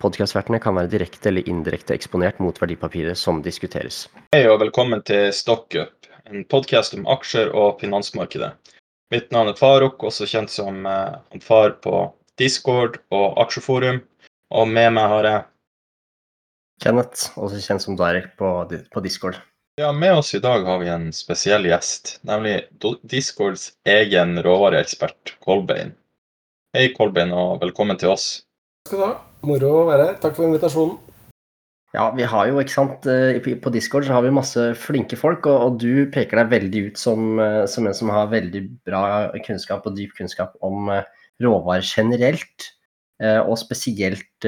Podkastvertene kan være direkte eller indirekte eksponert mot verdipapiret som diskuteres. Hei og velkommen til StockUp, en podkast om aksjer og finansmarkedet. Mitt navn er Faruk, også kjent som han Far på Discord og Aksjeforum. Og med meg har jeg Kenneth, også kjent som Derek på, på Discord. Ja, Med oss i dag har vi en spesiell gjest, nemlig Discords egen råvareekspert Kolbein. Hei, Kolbein, og velkommen til oss. Takk skal du ha. Moro å være her. Takk for invitasjonen. Ja, vi har jo, ikke sant, eh, På Discord så har vi masse flinke folk, og, du peker deg veldig ut som, eh, som, en som har veldig bra kunnskap og dyp kunnskap om eh, råvarer generelt. Og spesielt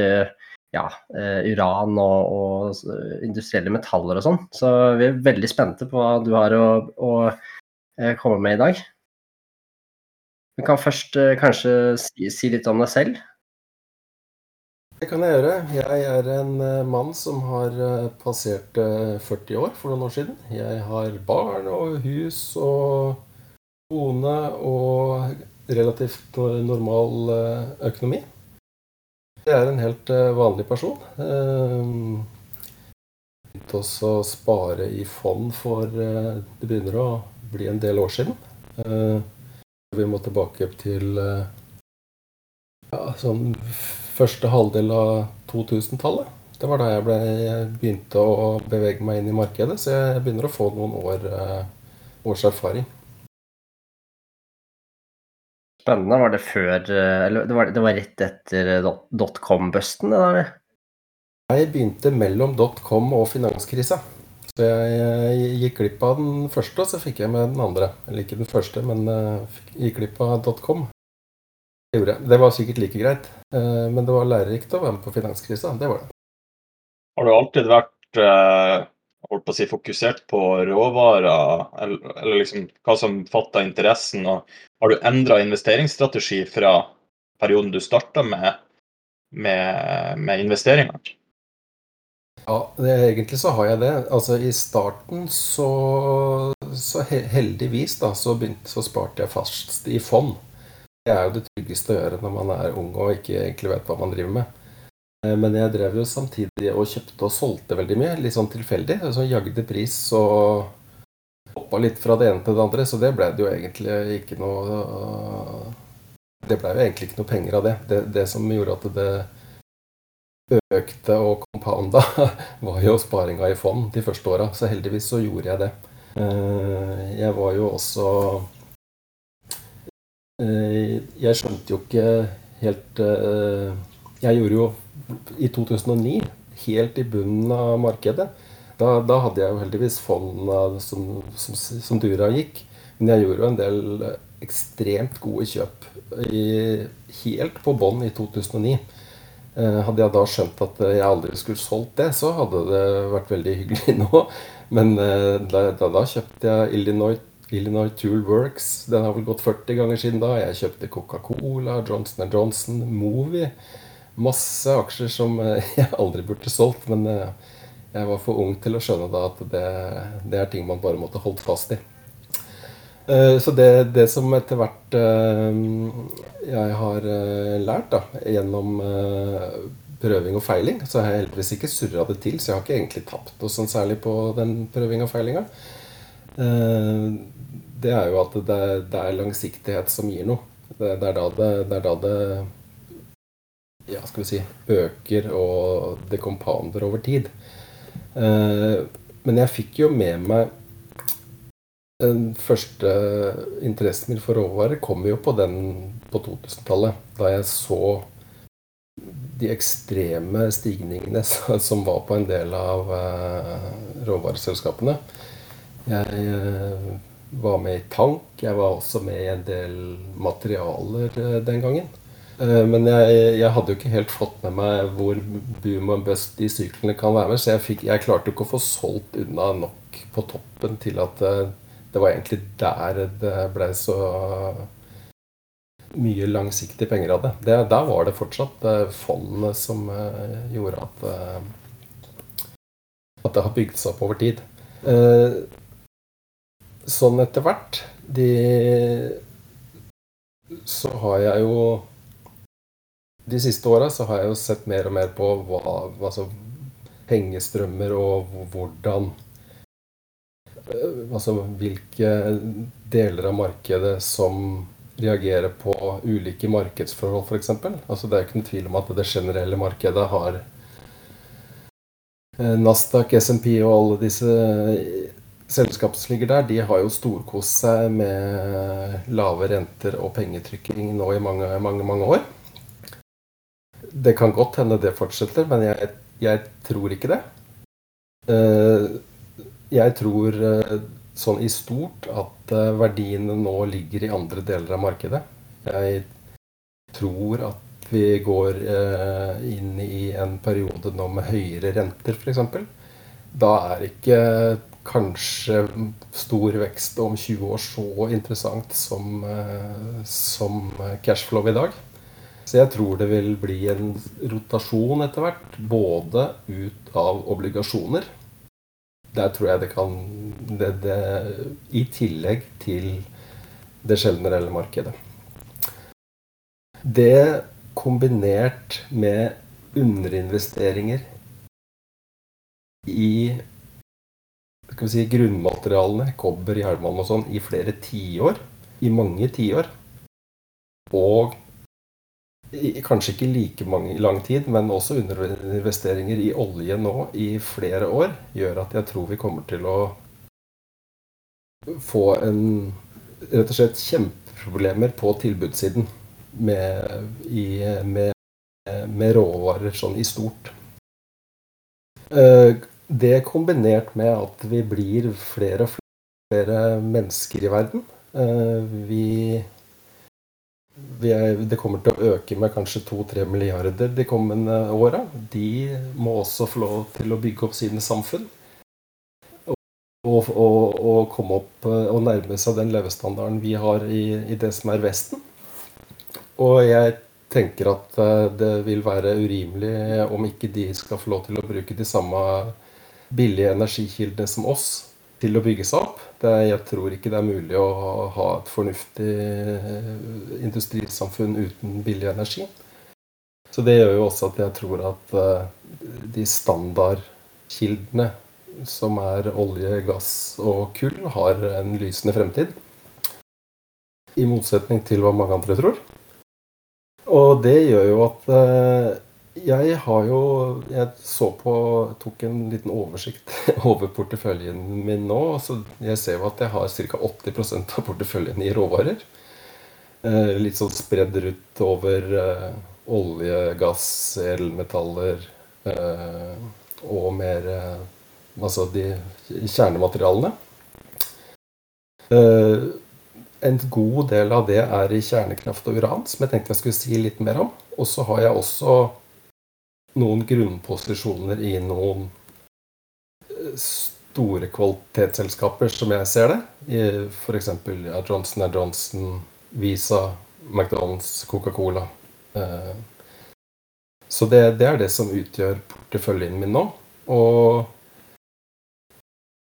ja, uran og, og, industrielle metaller og sånn. Så vi er veldig spente på hva du har å, å komme med i dag. Vi kan først kanskje si, si litt om deg selv. Det kan jeg gjøre. Jeg er en eh, mann som har eh, passert 40 eh, år for noen år siden. Jeg har barn og hus og kone og relativt normal økonomi. Jeg er en helt vanlig person. Begynte også å spare i fond for Det begynner å bli en del år siden. Vi må tilbake til ja, sånn første halvdel av 2000-tallet. Det var da jeg, ble, jeg, begynte å bevege meg inn i markedet, så jeg begynner å få noen år, eh, års erfaring. Spennende. Var det før eh, Eller det var, det var rett etter dotcom-busten? Jeg begynte mellom dotcom og finanskrisa. Så jeg, gikk glipp av den første, og så fikk jeg med den andre. Eller ikke den første, men gikk glipp av dotcom. Det, det var sikkert like greit, eh, men det var lærerikt å være med på finanskrisa. Det var det. Har du alltid vært eh, holdt på å si, fokusert på råvarer, eller, eller liksom hva som fatta interessen? og Har du endra investeringsstrategi fra perioden du starta med, med, med investeringer? Ja, det, egentlig så har jeg det. Altså I starten så, så heldigvis da, så, begynte, så sparte jeg fast i fond. Det er jo det tryggeste å gjøre når man er ung og ikke egentlig vet hva man driver med. Eh, men jeg drev jo samtidig og kjøpte og solgte veldig mye, litt sånn tilfeldig. Så jagde pris og hoppa litt fra det ene til det andre, så det ble det jo egentlig ikke noe Det ble jo egentlig ikke noe penger av det. Det, det som gjorde at det økte og compounda, var jo sparinga i fond de første åra. Så heldigvis så gjorde jeg det. Eh, jeg var jo også Eh, jeg skjønte jo ikke helt eh, Jeg gjorde jo i 2009, helt i bunnen av markedet Da, da hadde jeg jo heldigvis fondene som, som, som dura gikk. Men jeg gjorde jo en del ekstremt gode kjøp i, helt på bånn i 2009. Eh, hadde jeg da skjønt at jeg aldri skulle solgt det, så hadde det vært veldig hyggelig nå. Men da, da, da kjøpte jeg Illinois Illinois Tool Works. Den har vel gått 40 ganger siden da. Jeg kjøpte Coca-Cola, Johnson Johnson, Movie. Masse aksjer som eh, jeg aldri burde solgt. Men eh, jeg var for ung til å skjønne da at det, det er ting man bare måtte holdt fast i. Eh, så det, det som etter hvert jeg har lært da, gjennom prøving og feiling, så har jeg heldigvis ikke surra det til. Så jeg har ikke egentlig tapt noe sånn særlig på den prøving og feilinga det er jo at det, det er langsiktighet som gir noe. Det, det, er da det, det er da det ja, skal vi si, øker og det compounder over tid. Eh, men jeg fikk jo med meg Den første interessen min for råvarer kom jo på den på 2000-tallet. Da jeg så de ekstreme stigningene som var på en del av eh, råvareselskapene. Jeg eh, var med i Tank. Jeg var også med i en del materialer eh, den gangen. Eh, men jeg, jeg, hadde jo ikke helt fått med meg hvor boom og bust de syklene kan være med, så jeg, fikk, jeg klarte jo ikke å få solgt unna nok på toppen til at det, det var egentlig der det ble så mye langsiktige penger av det. det der var det fortsatt fondene som gjorde at at det har bygd seg opp over tid. Sånn etter hvert de, Så har jeg jo De siste åra så har jeg jo sett mer og mer på hva, altså pengestrømmer og hvordan Altså hvilke deler av markedet som reagerer på ulike markedsforhold, f.eks. Altså, det er ikke noen tvil om at det generelle markedet har eh, Nasdaq, SMP og alle disse selskap som ligger der, de har jo storkost seg med lave renter og pengetrykking nå i mange, mange, mange år. Det kan godt hende det fortsetter, men jeg, jeg tror ikke det. Eh, jeg tror eh, sånn i stort at eh, verdiene nå ligger i andre deler av markedet. Jeg tror at vi går inn i en periode nå med høyere renter, f.eks. Da er ikke kanskje stor vekst om 20 år så interessant som, eh, som cashflow i dag. Så jeg tror det vil bli en rotasjon etter hvert, både ut av obligasjoner Der tror jeg det kan det, det, I tillegg til det generelle markedet. Det kombinert med underinvesteringer i skal vi si, grunnmaterialene, kobber, jernmalm og sånn, i flere tiår. I mange tiår. Og kanskje ikke like mange, lang tid, men også underinvesteringer i olje nå i flere år, gjør at jeg tror vi kommer til å få en rett og slett kjempeproblemer på tilbudssiden med, i, med, med råvarer sånn i stort. Det kombinert med at vi blir flere og flere mennesker i verden eh, vi, vi er, Det kommer til å øke med kanskje 2-3 milliarder de kommende åra. De må også få lov til å bygge opp sine samfunn. Og, og, og komme opp eh, og nærme seg den levestandarden vi har i, i det som er Vesten. Og jeg tenker at eh, det vil være urimelig om ikke de skal få lov til å bruke de samme billige energikildene som oss til å bygge seg opp. Det, jeg tror ikke det er mulig å ha et fornuftig eh, industrisamfunn uten billig energi. Så det gjør jo også at jeg tror at uh, de standardkildene som er olje, gass og kull, har en lysende fremtid. I motsetning til hva mange andre tror. Og det gjør jo at uh, jeg har jo Jeg så på Tok en liten oversikt over porteføljen min nå. Så jeg ser jo at jeg har ca. 80% av porteføljen i råvarer. Eh, litt sånn spredd rundt over eh, olje, gass, elmetaller eh, og mer Altså de kjernematerialene. En god del av det er i kjernekraft og uran, som jeg tenkte jeg skulle si litt mer om. Og så har jeg også noen grunnposisjoner i noen eh, store kvalitetsselskaper, som jeg ser det. F.eks. Ja, Johnson Johnson, Visa, McDonald's, Coca-Cola. Eh, så det, det, er det som utgjør porteføljen min nå. Og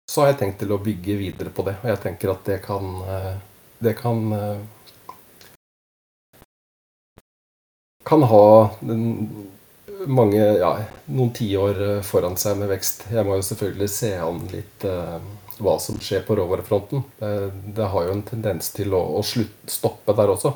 så har jeg tenkt til å bygge videre på det. Og jeg tenker at det kan eh, Det kan kan ha mange, ja, noen tiår eh, foran seg med vekst. Jeg må jo selvfølgelig se an litt eh, hva som skjer på råvarefronten. Det, det, har jo en tendens til å, å slutt, stoppe der også.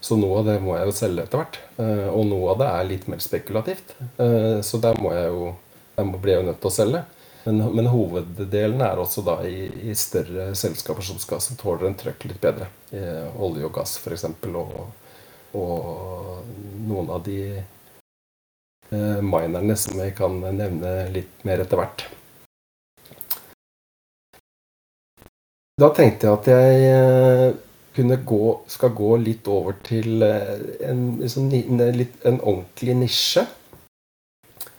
Så noe av det må jeg jo selge etter hvert. Eh, og noe av det er litt mer spekulativt. Eh, så der må jeg jo jeg blir jo nødt til å selge. Men, men hoveddelen er også da i, i, større selskaper som, skal, som tåler en trøkk litt bedre. I olje og gass f.eks. Og, og noen av de Eh, minerne som jeg kan nevne litt mer etter hvert. Da tenkte jeg at jeg eh, kunne gå, skal gå litt over til en, liksom, en, en ordentlig nisje.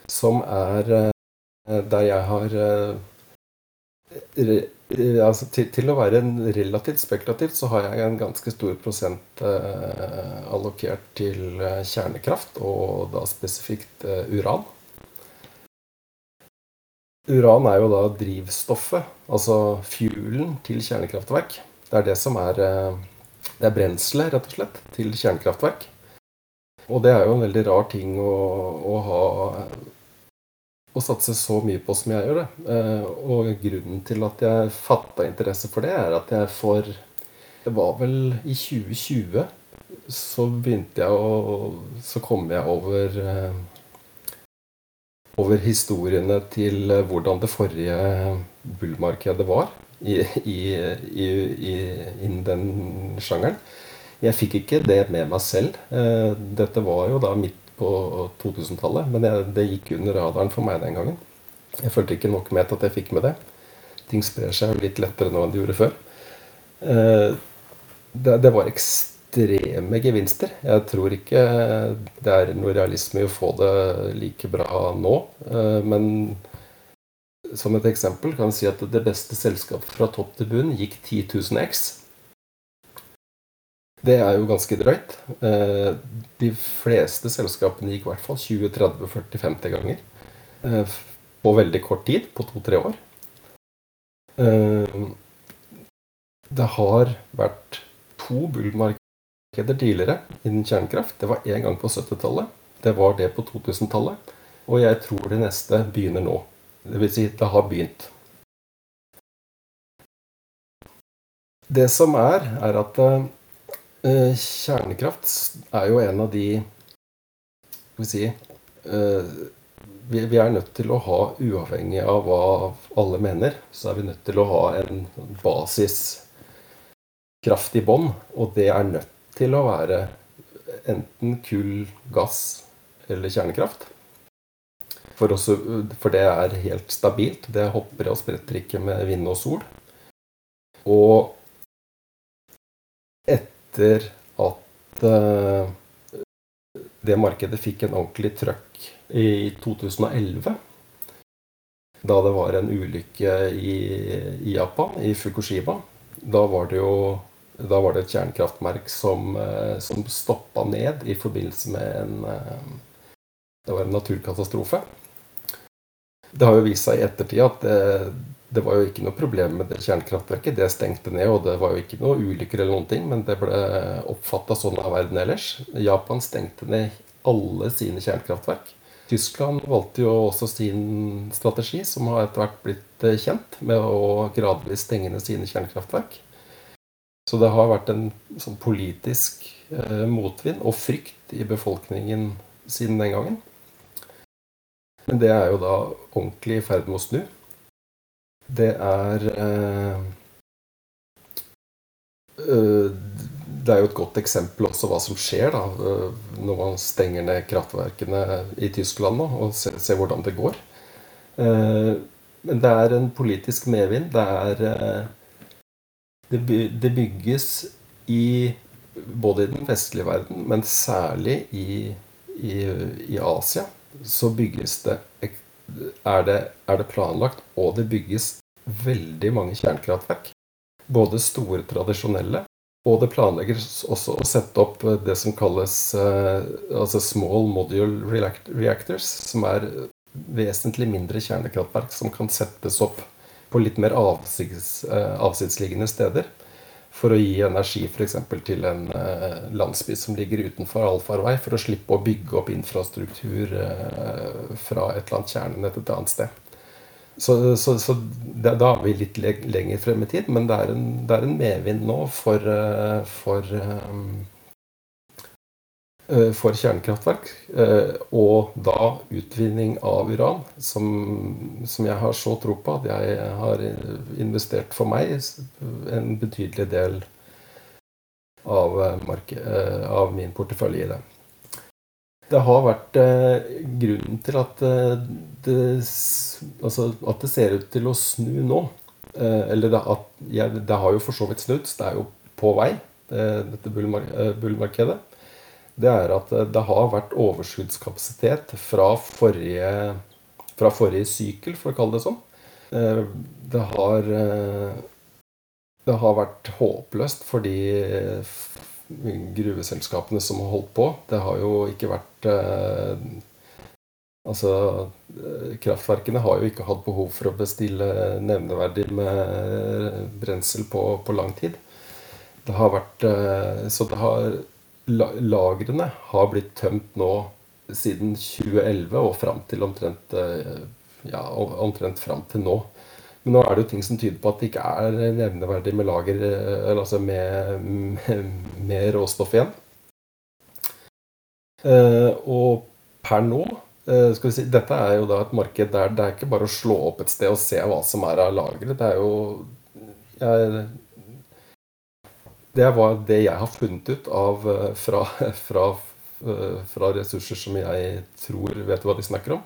Som er der jeg har altså til, til, å være relativt spekulativt, så har jeg en ganske stor prosent eh, allokert til eh, kjernekraft, og da spesifikt eh, uran. Uran er jo da drivstoffet, altså fuelen til kjernekraftverk. Det er det som er eh, Det er brenselet, rett og slett, til kjernekraftverk. Og det er jo en veldig rar ting å, å ha å satse så mye på som jeg gjør det. Eh, og grunnen til at jeg fatta interesse for det, er at jeg for Det var vel i 2020 så begynte jeg å Så kom jeg over eh, over historiene til hvordan det forrige bullmarkedet var i, i, i, innen den sjangeren. Jeg fikk ikke det med meg selv. Eh, dette var jo da midt på 2000-tallet. Men jeg, det gikk under radaren for meg den gangen. Jeg følte ikke nok med til at jeg fikk med det. Ting sprer seg litt lettere nå enn de gjorde før. Eh, det, det, var ekstreme gevinster. Jeg tror ikke det er noe realisme i å få det like bra nå. Eh, men som et eksempel kan jeg si at det beste selskapet fra topp til bunn gikk 10 000 X. Det er jo ganske drøyt. Eh, de fleste selskapene gikk i hvert fall 20-30-40-50 ganger eh, på veldig kort tid, på to-tre år. Eh, det har vært to bullmarkeder tidligere innen kjernekraft. Det var én gang på 70-tallet. Det var det på 2000-tallet. Og jeg tror det neste begynner nå. Det vil si, det har begynt. Det som er, er at kjernekraft er jo en av de Skal vi si eh, vi, er nødt til å ha, uavhengig av hva alle mener, så er vi nødt til å ha en basiskraft i bånn. Og det er nødt til å være enten kull, gass eller kjernekraft. For, også, for det er helt stabilt. Det hopper og spretter ikke med vind og sol. Og etter at uh, det markedet fikk en ordentlig trøkk i 2011. Da det var en ulykke i, Japan, i Fukushima. Da var det jo da var det et kjernekraftmerk som, uh, som stoppa ned i forbindelse med en uh, Det var en naturkatastrofe. Det har jo vist seg i ettertid at det, det var jo ikke noe problem med det kjernekraftverket. Det stengte ned, og det var jo ikke noe ulykker eller noen ting, men det ble oppfatta sånn av verden ellers. Japan stengte ned alle sine kjernekraftverk. Tyskland valgte jo også sin strategi, som har etter hvert blitt eh, kjent, med å gradvis stenge ned sine kjernekraftverk. Så det har vært en sånn politisk eh, motvind og frykt i befolkningen siden den gangen. Men det er jo da ordentlig i ferd med å snu det er eh, eh, Det er jo et godt eksempel også hva som skjer da, eh, når man stenger ned kraftverkene i Tyskland nå, og ser, ser hvordan det går. Men det er en politisk medvind. Det er Det bygges i både i den vestlige verden, men særlig i, i, i Asia, så bygges det er det, er det planlagt, og det bygges veldig mange kjernekraftverk. Både store, tradisjonelle, og det planlegges også å sette opp eh, det som kalles uh, altså small module reactors, som er vesentlig mindre kjernekraftverk som kan settes opp på litt mer avsids, uh, avsidsliggende steder for å gi energi f.eks. til en eh, landsby som ligger utenfor allfarvei, for å slippe å bygge opp infrastruktur eh, fra et eller annet kjernenett et annet sted. Så, så, så det, da er vi litt lenger frem i tid, men det er en, det er en medvind nå for, eh, for um, Eh, for kjernekraftverk. Eh, og da utvinning av uran, som, som, jeg har så tro på at jeg har investert for meg en betydelig del av, eh, av min portefølje i det. Det har vært grunnen til at det, altså at det ser ut til å snu nå. eller det, at ja, det har jo for så vidt snudd, det er jo på vei. dette bullmarkedet, det er at det har vært overskuddskapasitet fra forrige, fra forrige sykkel, for å kalle det sånn. Det har, det har vært håpløst for de gruveselskapene som har holdt på. Det har jo ikke vært Altså, kraftverkene har jo ikke hatt behov for å bestille nevneverdig med brensel på, på lang tid. Det har vært Så det har Lagrene har blitt tømt nå siden 2011 og fram til omtrent Ja, omtrent fram til nå. Men nå er det jo ting som tyder på at det ikke er nevneverdig med lager altså med, med, med råstoff igjen. Og per nå skal vi si, Dette er jo da et marked der det er ikke bare å slå opp et sted og se hva som er av lagre. Det er jo jeg, Det var det jeg har funnet ut av fra, fra, fra ressurser som jeg tror vet hva de snakker om.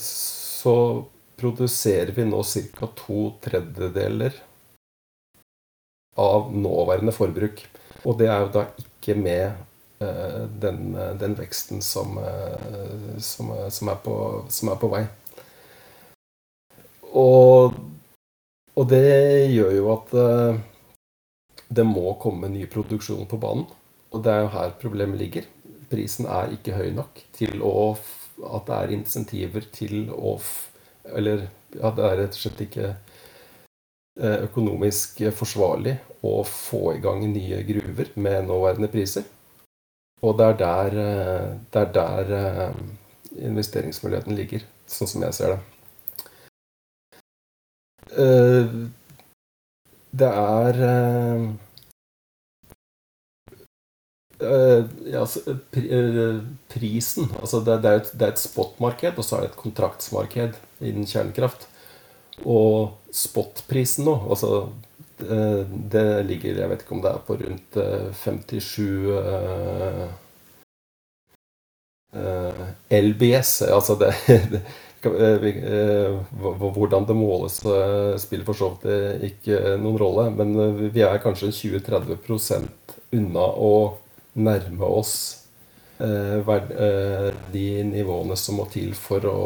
Så produserer vi nå ca. to tredjedeler av nåværende forbruk. Og det er jo da ikke med den, den veksten som, som, som, er på, som, er på, vei. Og, og, det gjør jo at det må komme ny produksjon på banen. Og det er jo her problemet ligger. Prisen er ikke høy nok til å, at det er insentiver til å Eller ja, det er rett og slett ikke økonomisk forsvarlig å få i gang nye gruver med nåværende priser. Og det er der, eh, det er der eh, investeringsmuligheten ligger, sånn som jeg ser det. Eh, det er ja, altså, prisen altså det, er et, et spotmarked, og så er det et kontraktsmarked innen kjernekraft. Og spotprisen nå, altså det ligger Jeg vet ikke om det er på rundt 57 uh, uh, LBS. Altså det, det Hvordan det måles spiller for så vidt ikke noen rolle. Men vi er kanskje 20-30% unna å nærme oss de nivåene som må til for, å,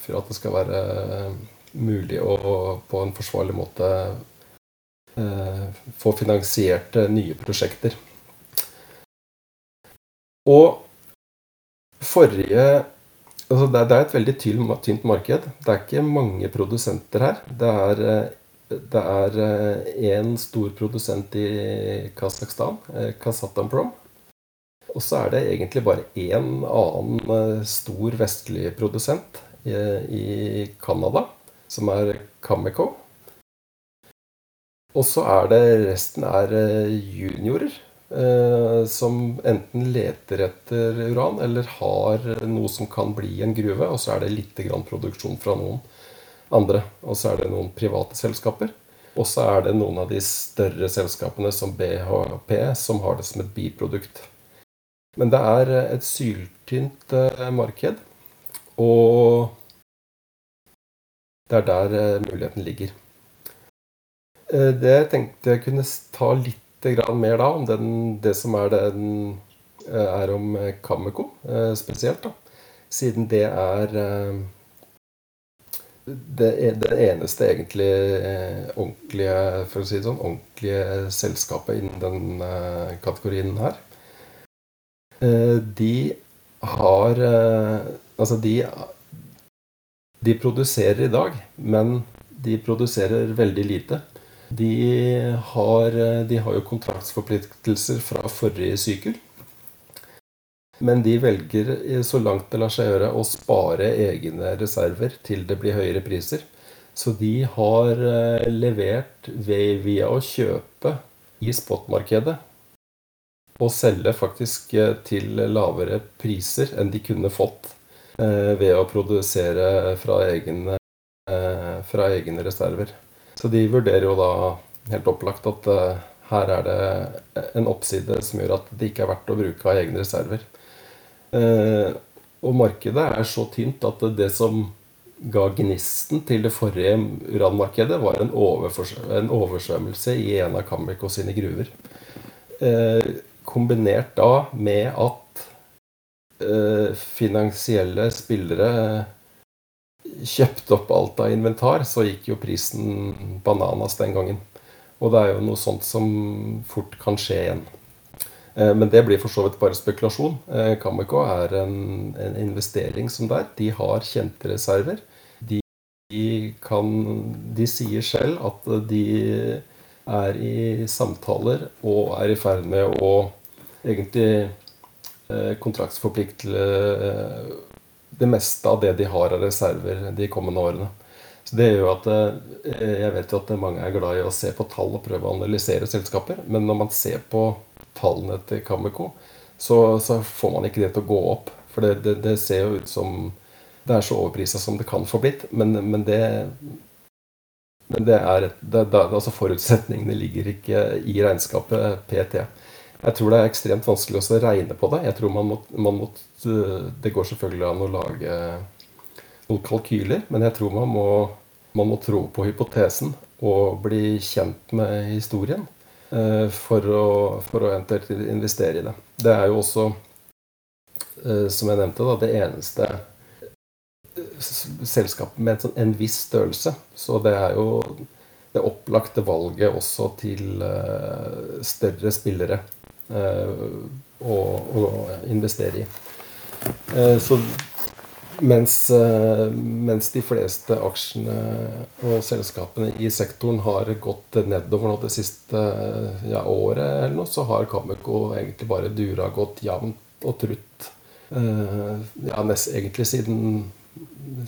for at det skal være mulig å på en forsvarlig måte Eh, få finansiert nye prosjekter. Og forrige altså det, er et veldig tynt marked. Det er ikke mange produsenter her. Det er eh, stor produsent i Kasakhstan, eh, Og så er det egentlig bare én annen stor vestlig produsent i Canada, som er Cameco. Og så er det resten er eh, juniorer. Eh, som enten leter etter uran eller har noe som kan bli en gruve. Og så er det litt produksjon fra noen andre. Og så er det noen private selskaper. Og så er det noen av de større selskapene som BHP som har det som et biprodukt. Men det er et syltynt eh, marked. Og det er der muligheten ligger. Eh, det tenkte jeg kunne ta litt mer da, om den, det som er, den, eh, er om Kameko eh, spesielt. da. Siden det er det, det eneste egentlig ordentlige for å si det sånn, ordentlige selskapet innen den kategorien her. De har Altså, de, de produserer i dag, men de produserer veldig lite. De har, de har jo kontraktsforpliktelser fra forrige sykkel. Men de velger, så langt det lar seg gjøre, å spare egne reserver til det blir høyere priser. Så de har eh, levert ved, via å kjøpe i spotmarkedet og selge faktisk eh, til lavere priser enn de kunne fått eh, ved å produsere fra egne, fra egne reserver. Så de vurderer jo da helt opplagt at uh, her er det en oppside som gjør at det ikke er verdt å bruke av egne reserver. Uh, og markedet er så tynt at det som ga gnisten til det forrige uranmarkedet, var en, en oversvømmelse i en av Cameco sine gruver. kombinert da med at finansielle spillere kjøpte opp alt av inventar, så gikk jo prisen bananas den gangen. Og det er jo noe sånt som fort kan skje igjen. Eh, men det blir for så vidt bare spekulasjon. Cameco er en, en investering som der. De har kjente reserver. De, kan, de sier selv at de er i samtaler og er i ferd med å egentlig eh, kontraktsforplikte det meste av det de har av reserver de kommende årene. Så det gjør at Jeg vet jo at mange er glad i å se på tall og prøve å analysere selskaper. Men når man ser på tallene til Cameco, så, så, får man ikke det til å gå opp. For det, det, det ser jo ut som det er så overprisa som det kan få blitt. Men, men det, men det er, det, det, altså Forutsetningene ligger ikke i regnskapet PT. Jeg tror det er ekstremt vanskelig å regne på det. Jeg tror man må, man må, Det går selvfølgelig an å lage noen kalkyler, men jeg tror man må, man må tro på hypotesen og bli kjent med historien. Eh, for å, å eventuelt investere i det. Det er jo også, eh, som jeg nevnte, da, det eneste eh, selskapet med en, en viss størrelse. Så det er jo det opplagte valget også til større spillere å, å investere i. Så mens, eh, mens, de fleste aksjene og selskapene i sektoren har gått nedover nå det siste ja, året, eller noe, så har Cameco egentlig bare dura gått jevnt og trutt. Eh, ja, nest, egentlig siden,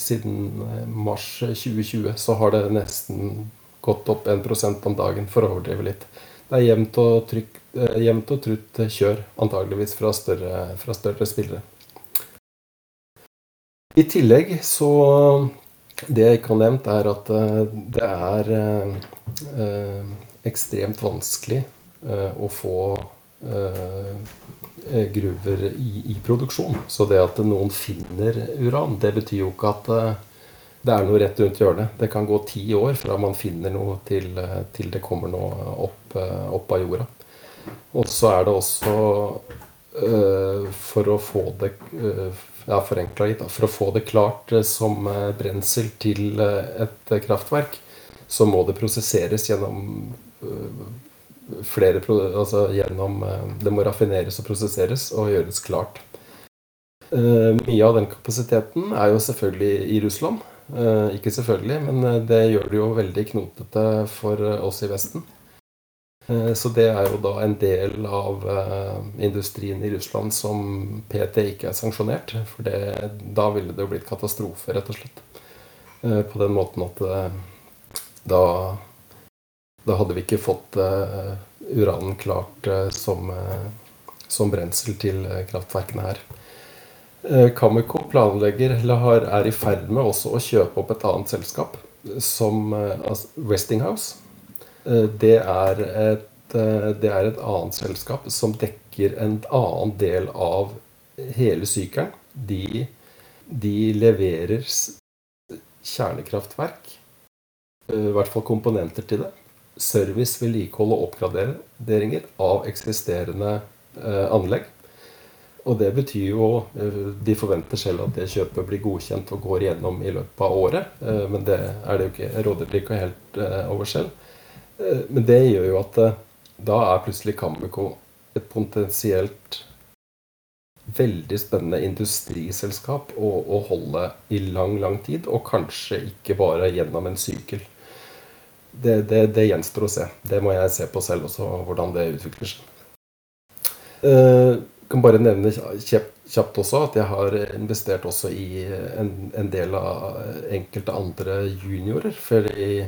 siden, mars 2020 så har det nesten gått opp 1% om dagen, for å overdrive litt. Det er jevnt og, eh, jevnt og trutt kjør, antageligvis fra større, fra større spillere. I tillegg så Det jeg ikke har nevnt, er at eh, det er eh, ekstremt vanskelig eh, å få gruver i, i, produksjon. Så det at noen finner uran, det betyr jo ikke at det er noe rett rundt hjørnet. Det kan gå ti år fra man finner noe til, til det kommer noe opp, opp, av jorda. Og så er det også øh, for å få det øh, ja, forenkla litt, for å få det klart eh, som eh, brensel til eh, et kraftverk, så må det prosesseres gjennom flere Altså gjennom Det må raffineres og prosesseres og gjøres klart. Mye av den kapasiteten er jo selvfølgelig i Russland. Ikke selvfølgelig, men det gjør det jo veldig knotete for oss i Vesten. Eh, så det er jo da en del av eh, industrien i Russland som PT ikke er sanksjonert. For det, da ville det jo blitt katastrofe, rett og slett. Eh, på den måten at da, da hadde vi ikke fått uranen klart som, som brensel til kraftverkene her. Cameco planlegger, eller er i ferd med også å kjøpe opp et annet selskap, som altså Westinghouse det er, et, eh, det er et annet selskap som dekker en annen del av hele sykelen. De, de leverer kjernekraftverk, eh, i hvert fall komponenter til det. Service, vedlikehold og oppgraderinger av eksisterende anlegg. Og det betyr jo De forventer selv at det kjøpet blir godkjent og går igjennom i løpet av året. Men det er det jo ikke, råder de ikke helt over selv. Eh, men det gjør jo at eh, da er plutselig Cameco et potensielt veldig spennende industriselskap å, å, holde i lang, lang tid. Og kanskje ikke bare gjennom en sykkel. Det, det, det gjenstår å se. Det må jeg se på selv også, hvordan det utvikler seg. Jeg eh, kan bare nevne kjapt også at jeg har investert også i en, en del av enkelte andre juniorer. fordi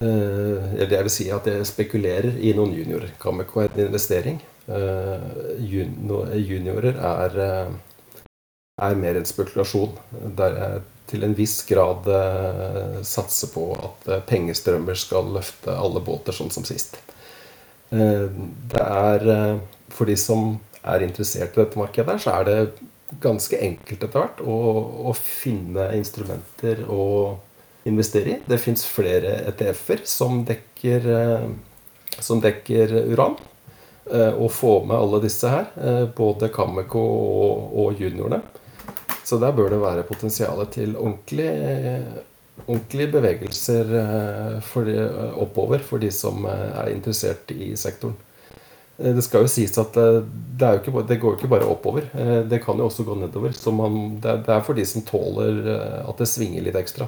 eller jeg vil si at jeg spekulerer i noen juniorer. Cameco er en investering. Eh, juniorer er, eh, er mer en spekulasjon. Der jeg til en viss grad satser på at pengestrømmer skal løfte alle båter, sånn som sist. Det er For de som er interessert i dette markedet, så er det ganske enkelt etter hvert å, å finne instrumenter og investere i. Det fins flere ETF-er som, som, dekker uran. å få med alle disse her. Både Cameco og, og juniorene. Så der bør det være potensial til ordentlige, ordentlige bevegelser for, oppover for de som er interessert i sektoren. Det skal jo sies at det, ikke, det går jo ikke bare oppover. Det kan jo også gå nedover. Man, det er for de som tåler at det svinger litt ekstra.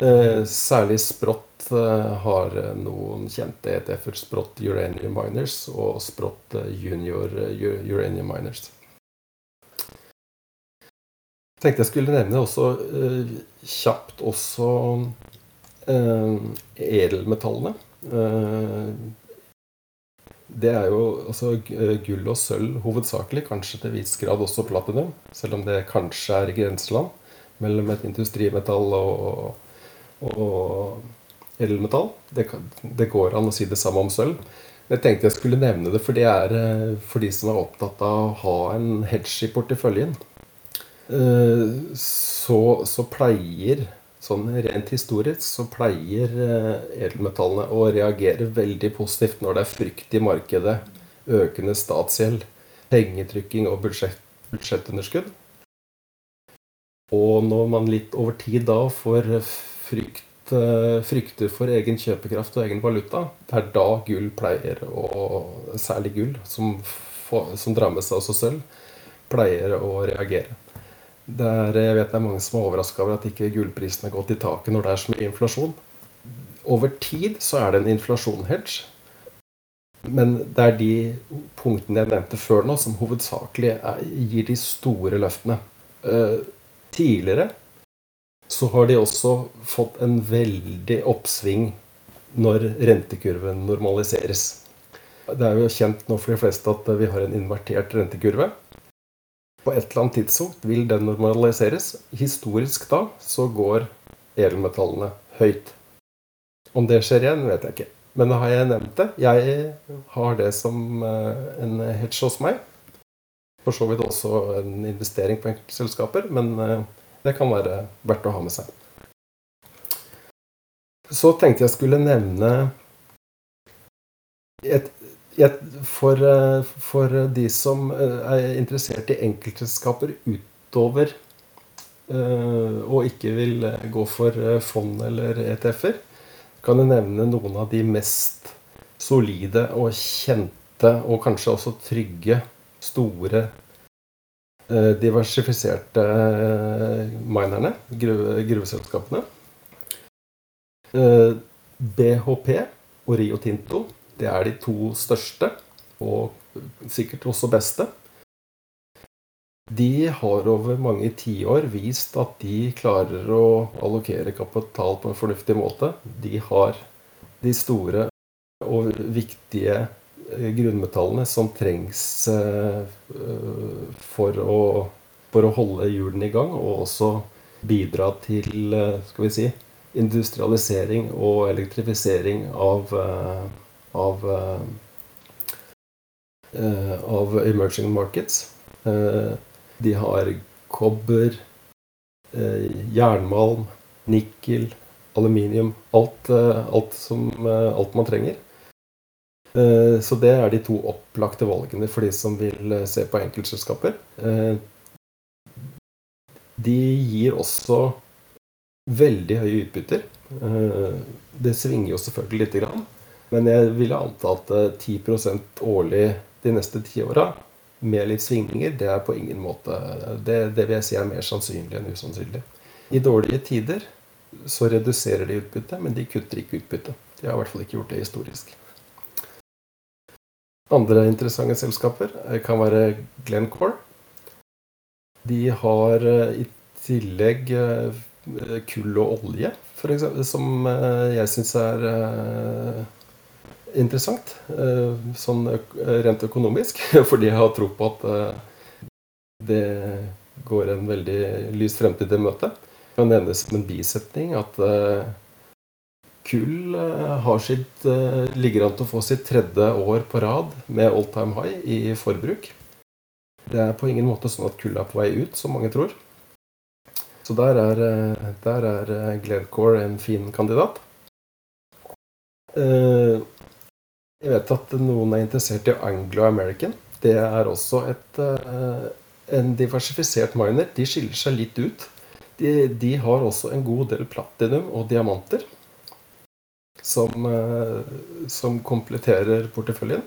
Særlig Sprott Eh, har eh, noen kjente ETF-er. Sprott Uranium Miners og Sprott eh, Junior Uranium Miners. Jeg tenkte jeg skulle nevne også kjapt også edelmetallene. Det er jo altså gull og sølv hovedsakelig, kanskje til viss grad også platinum. Selv om det kanskje er grenseland mellom et industrimetall og, og edelmetall. Det, det, går an å si det samme om sølv. Jeg tenkte jeg skulle nevne det, for det er eh, for de som er opptatt av å ha en hedge i porteføljen. Eh, så, så pleier, sånn rent historisk, så pleier eh, edelmetallene å reagere veldig positivt når det er frykt i markedet, økende statsgjeld, pengetrykking og budsjett, budsjettunderskudd. Og når man litt over tid da får frykt Eh, frykter for egen kjøpekraft og egen valuta, det er da gull pleier å Særlig gull, som, som drar med seg sølv, pleier å reagere. Er, jeg vet det er mange som er overraska over at ikke gullprisen har gått i taket når det er så mye inflasjon. Over tid så er det en inflasjon-hedge. Men det er de punktene jeg nevnte før nå, som hovedsakelig er, gir de store løftene. Uh, tidligere så har de også fått en veldig oppsving når rentekurven normaliseres. Det er jo kjent nå for de fleste at vi har en invertert rentekurve. På et eller annet tidspunkt vil den normaliseres. Historisk da så går edelmetallene høyt. Om det skjer igjen, vet jeg ikke. Men har jeg nevnt det. Jeg har det som eh, en hedge hos meg. For så vidt også en investering på enkeltselskaper. Men eh, det kan være verdt å ha med seg. Så tenkte jeg skulle nevne et, et, for, for, de som er interessert i enkeltselskaper utover uh, og ikke vil gå for fond eller ETF-er, kan jeg nevne noen av de mest solide og kjente og kanskje også trygge store Eh, diversifiserte eh, minerne, gruveselskapene. BHP eh, og Rio Tinto det er de to største, og sikkert også beste. De har over mange tiår vist at de klarer å allokere kapital på en fornuftig måte. De har de store og viktige Eh, grunnmetallene som trengs eh, for å, for å holde hjulene i gang, og også bidra til eh, skal vi si, industrialisering og elektrifisering av, av, av emerging markets. De har kobber, jernmalm, nikkel, aluminium. Alt, alt, som, alt man trenger. Eh, så det er de to opplagte valgene for de som vil eh, se på enkeltselskaper. Eh, de gir også veldig høye utbytter. Det svinger jo selvfølgelig lite grann. Men jeg ville anta at 10% årlig de neste ti åra med litt svingninger, det er på ingen måte det, det, vil jeg si er mer sannsynlig enn usannsynlig. I dårlige tider så reduserer de utbyttet, men de kutter ikke utbyttet. De har i hvert fall ikke gjort det historisk. Andre interessante selskaper eh, kan være Glencore. De har eh, i tillegg eh, kull og olje, for eksempel, som jeg syns er interessant. Sånn rent økonomisk, fordi jeg har tro på at det går en veldig lys fremtid i møte. Det kan nevnes som en bisetning at kull eh, har sitt, eh, ligger an til å få sitt tredje år på rad med all time high i forbruk. Det er på ingen måte sånn at kull er på vei ut, som mange tror. Så der er, eh, der er Glencore en fin kandidat. Jeg vet at noen er interessert i Anglo-American. Det er også et, en diversifisert miner. De skiller seg litt ut. De, de har også en god del platinum og diamanter som, som kompletterer porteføljen.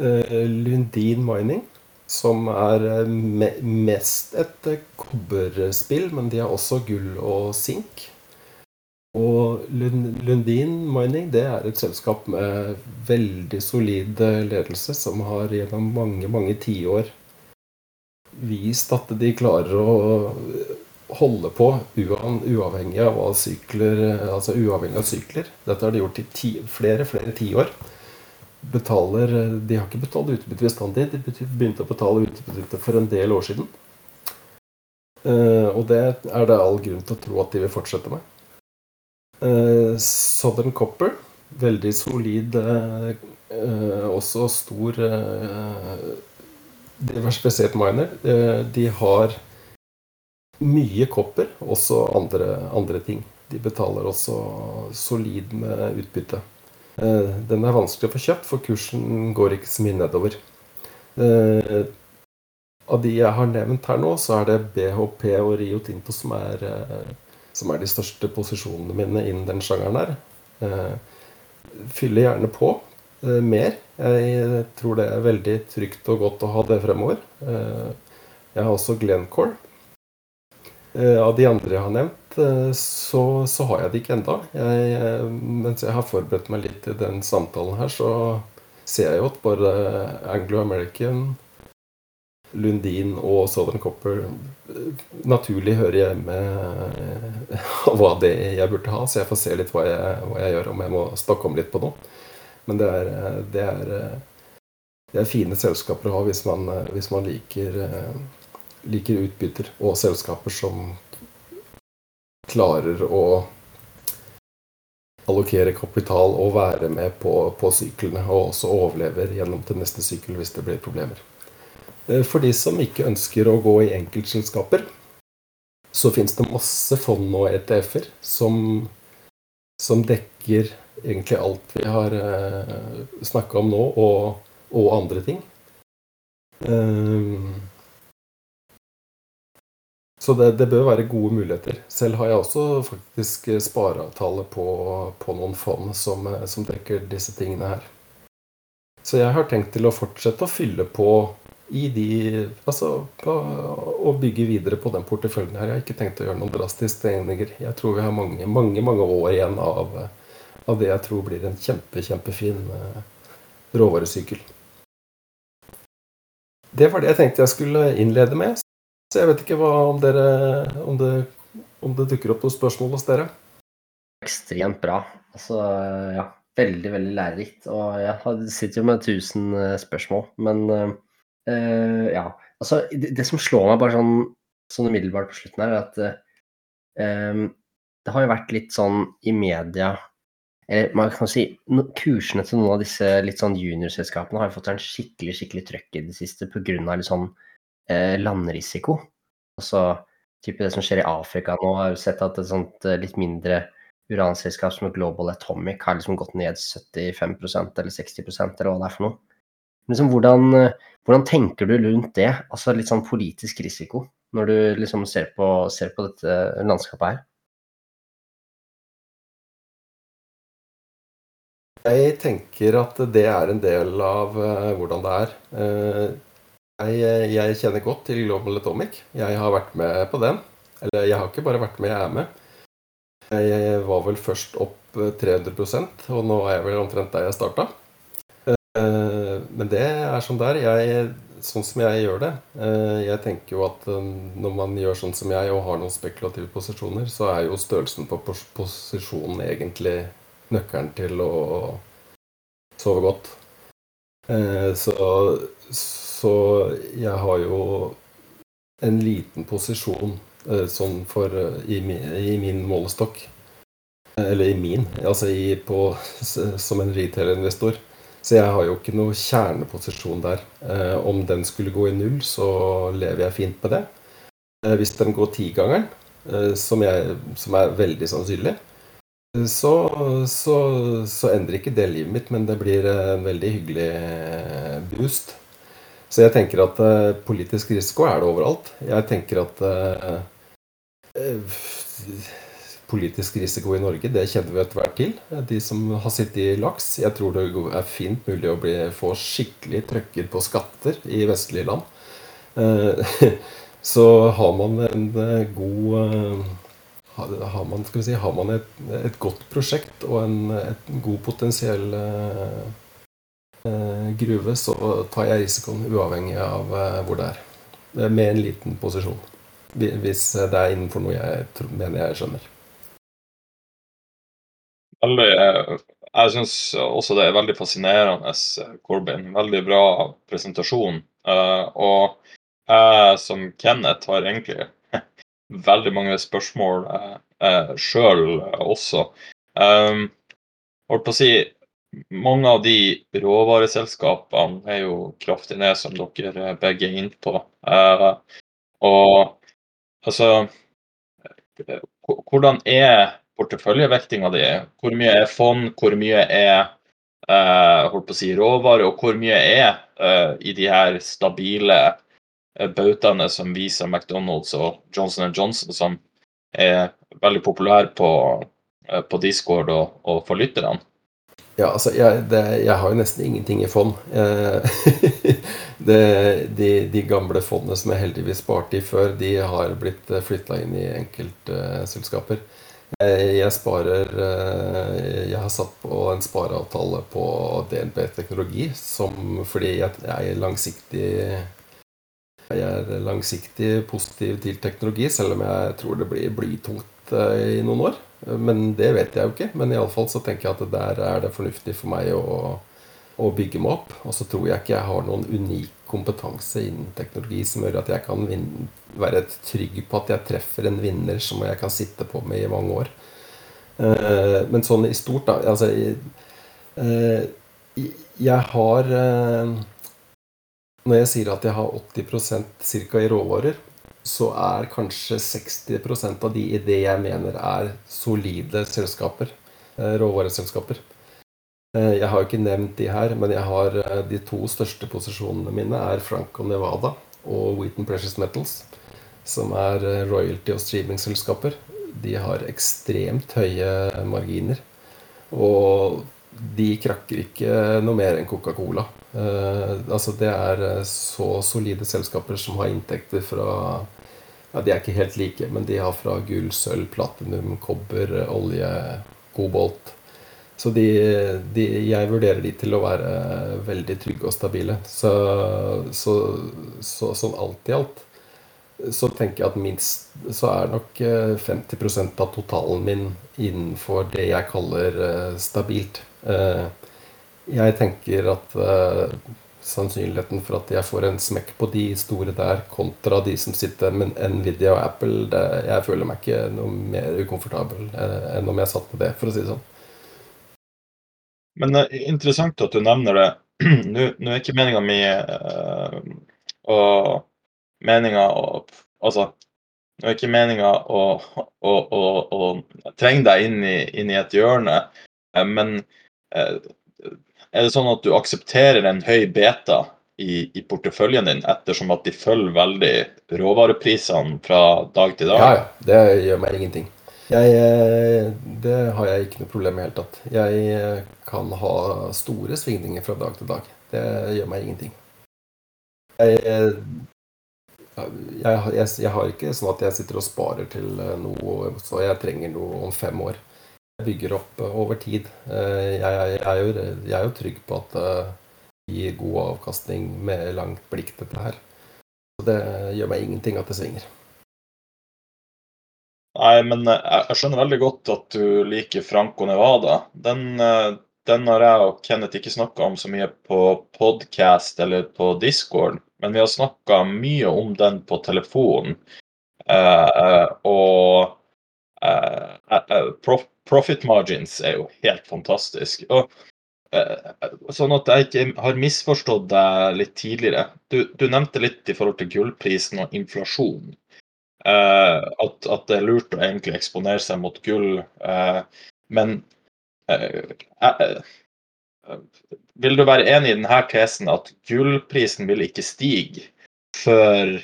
Lundin Mining som er eh, me mest et eh, kobberspill, men de har også gull og sink. Og Lundin Mining det er et selskap med veldig solid ledelse, som har gjennom mange, mange tiår vist at de klarer å holde på uavhengig av sykler, altså uavhengig av sykler. Dette har de gjort i ti, flere, flere tiår De har ikke betalt utbytte bestandig. De begynte å betale utbytte for en del år siden. Eh, og det er det all grunn til å tro at de vil fortsette med. Eh, Southern Copper, veldig solid, eh, også stor diversifisert miner. De har mye kopper, også andre, andre ting. De betaler også solid med utbytte. Eh, den er vanskelig å få kjøpt, for kursen går ikke så mye nedover. Eh, av de jeg har nevnt her nå, så er det BHP og Rio Tinto som er, eh, som er de største posisjonene mine innen den sjangeren her. Fyller gjerne på mer. Jeg tror det er veldig trygt og godt å ha det fremover. Jeg har også Glencore. Av de andre jeg har nevnt, Eh, så, så, har jeg det ikke enda. Jeg, eh, mens jeg har forberedt meg litt til den samtalen her, så ser jeg jo at både Anglo-American, Lundin og Southern Copper eh, naturlig hører hjemme hva det jeg burde ha. Så jeg får se litt hva jeg, hva jeg gjør, om jeg må stokke om litt på noe. Men det er, det er, det er fine selskaper å ha hvis man, hvis man liker, liker utbytter og selskaper som klarer å allokere kapital og være med på, på syklene, og også overlever gjennom til neste sykkel hvis det blir problemer. Eh, for de som ikke ønsker å gå i enkeltselskaper, så fins det masse fond og ETF-er som, som, dekker egentlig alt vi har eh, snakka om nå, og, og andre ting. Um, så det, det, bør være gode muligheter. Selv har jeg også faktisk spareavtale på, på noen fond som, som, dekker disse tingene her. Så jeg har tenkt til å fortsette å fylle på i de Altså å bygge videre på den porteføljen her. Jeg har ikke tenkt å gjøre noen drastiske tegninger. Jeg tror vi har mange, mange, mange år igjen av, av det jeg tror blir en kjempe, kjempefin uh, råvaresykkel. Det var det jeg tenkte jeg skulle innlede med. Så jeg vet ikke hva, om, dere, om, det, om det dukker opp noen spørsmål hos dere? Ekstremt bra. Altså, ja. Veldig, veldig lærerikt. Og jeg sitter jo med 1000 eh, spørsmål. Men uh, ja. Altså, det, det, som slår meg bare sånn, sånn umiddelbart på slutten her, er at uh, det har jo vært litt sånn i media eller man kan si Kursene til noen av disse litt sånn juniorselskapene har jo fått en skikkelig skikkelig trøkk i det siste pga. sånn eh, landrisiko. Altså type det som skjer i Afrika nå. Har jo sett at et sånt eh, litt mindre uranselskap som Global Atomic har liksom gått ned 75% eller 60% eller hva det er for noe. Liksom, hvordan, eh, hvordan, tenker du rundt det? Altså litt sånn politisk risiko, når du liksom ser på, ser på dette landskapet her? Jeg tenker at det er en del av hvordan det er. Jeg, eh, jeg, kjenner godt til Global Atomic. Jeg har vært med på den. Eller jeg har ikke bare vært med, jeg er med. Jeg var vel først opp 300 eh, og nå er jeg vel omtrent der jeg starta. Eh, men det er sånn der. Jeg, sånn som jeg gjør det Jeg tenker jo at når man gjør sånn som jeg og har noen spekulative posisjoner, så er jo størrelsen på posisjonen egentlig nøkkelen til å sove godt. Så så jeg har jo en liten posisjon eh, sånn for eh, i min, i min målestokk. Eller i min, altså i, på, som en retail-investor. Så jeg har jo ikke noe kjerneposisjon der. Eh, om den skulle gå i null, så lever jeg fint med det. Hvis den går tigangeren, som, som er veldig sannsynlig, så, så, så endrer ikke det livet mitt, men det blir en veldig hyggelig eh, boost. Så jeg tenker at eh, politisk risiko er det overalt. Jeg tenker at eh, politisk risiko i Norge, det kjenner vi etter hvert til. De som har sittet i laks. Jeg tror det er fint mulig å bli, få skikkelig trøkket på skatter i vestlige land. Uh, så har man en god har man, si, har man et, et, godt prosjekt og en, et god potensiell uh, gruve, så tar jeg risikoen uavhengig av uh, hvor det er. Med en liten posisjon. Hvis det er innenfor noe jeg mener jeg skjønner. Veldig, jeg syns også det er veldig fascinerende, Corbin. Veldig bra presentasjon. Og jeg som Kenneth har egentlig veldig mange spørsmål eh, eh sjøl også. Holdt på å si mange av de råvareselskapene er jo kraftig ned, som dere begge er inne på. Uh, og altså Hvordan er porteføljevektinga di? Hvor mye er fond, hvor mye er uh, holdt på å si råvare, og hvor mye er uh, i de her stabile Eh, bautaene som viser McDonald's og Johnson Johnson, som er veldig populære på, eh, på Discord og, og for lytterne? Ja, altså, jeg, det, jeg, har jo nesten ingenting i fond. det, de, de, gamle fondene som jeg heldigvis sparte i før, de har blitt eh, flytta inn i enkeltselskaper. Jeg, jeg sparer Jeg har satt på en spareavtale på DNB Teknologi som, fordi jeg, jeg er langsiktig jeg er langsiktig positiv til teknologi, selv om jeg tror det blir blytungt eh, i noen år. Men det vet jeg jo ikke. Men iallfall så tenker jeg at der er det fornuftig for meg å, å bygge meg opp. Og så tror jeg ikke jeg har noen unik kompetanse innen teknologi som gjør at jeg kan vinne, være trygg på at jeg treffer en vinner som jeg kan sitte på med i mange år. Eh, men sånn i stort, da Altså, eh, jeg har når jeg sier at jeg har 80% ca. i råvarer, så er kanskje 60% av de i det jeg mener er solide selskaper. Eh, råvareselskaper. Eh, jeg har ikke nevnt de her, men jeg har eh, de to største posisjonene mine er Franco Nevada og Wheaton Precious Metals, som er royalty- og streamingselskaper. De har ekstremt høye marginer. Og de krakker ikke noe mer enn Coca-Cola. Eh, altså det er så solide selskaper som har inntekter fra ja, De er ikke helt like, men de har fra gull, sølv, platinum, kobber, olje, kobolt. Så de, de, jeg vurderer de til å være veldig trygge og stabile. Så, så, så sånn alt i alt så tenker jeg at minst så er nok 50 eh, av totalen min innenfor det jeg kaller stabilt. Jeg tenker at sannsynligheten for at jeg får en smekk på de store der, kontra de som sitter med Nvidia og Apple, det, jeg føler meg ikke noe mer ukomfortabel uh, enn om jeg satt på det, for å si det sånn. Men det er interessant at du nevner det. Nå, er ikke meninga mi og meninga Altså, nå er ikke meninga å, å, å, å, trenge deg inn i, inn i et hjørne, men er det sånn at du aksepterer en høy beta i, i, porteføljen din, ettersom at de følger veldig råvareprisene fra dag til dag? Ja. Det gjør meg ingenting. Jeg, eh, det har jeg ikke noe problem med i det hele tatt. Jeg eh, kan ha store svingninger fra dag til dag. Det gjør meg ingenting. Jeg, eh, jeg, jeg, jeg har ikke sånn at jeg sitter og sparer til noe så jeg trenger noe om fem år bygger opp eh, over tid. Eh, jeg, er jo, jeg, er jo, trygg på at det gir god avkastning med langt blikk, dette her. Så det gjør meg ingenting at det svinger. Nei, men eh, jeg skjønner veldig godt at du liker Franco Nevada. Den, den har jeg og Kenneth ikke snakka om så mye på podcast eller på Discord, men vi har snakka mye om den på telefon. Eh, og eh, profit margins er jo helt fantastisk. Og, sånn at jeg ikke har misforstått deg litt tidligere. Du, du nevnte litt i forhold til gullprisen og inflasjon. At, at, det er lurt å egentlig eksponere seg mot gull. Men eh, eh, vil du være enig i denne tesen at gullprisen vil ikke stige før,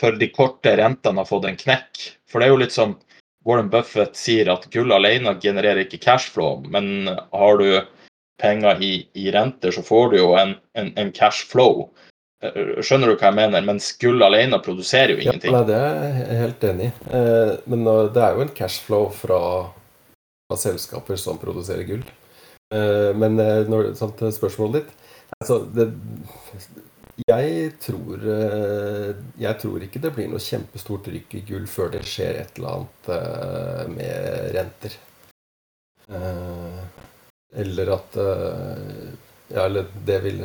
før de korte rentene har fått en knekk? For det er jo litt sånn Warren Buffett sier at gull alene genererer ikke cashflow, men har du penger i, i renter, så får du jo en, en, en cashflow. Skjønner du hva jeg mener? Mens gull alene produserer jo ingenting. Ja, nei, det er jeg helt enig i. Eh, men det er jo en cashflow fra, fra selskaper som produserer gull. Eh, men eh, når, sånn til spørsmålet ditt altså, det, jeg, tror, jeg tror ikke det blir noe kjempestort rykk i gull før det skjer et eller annet med renter. Eller at Ja, eller det vil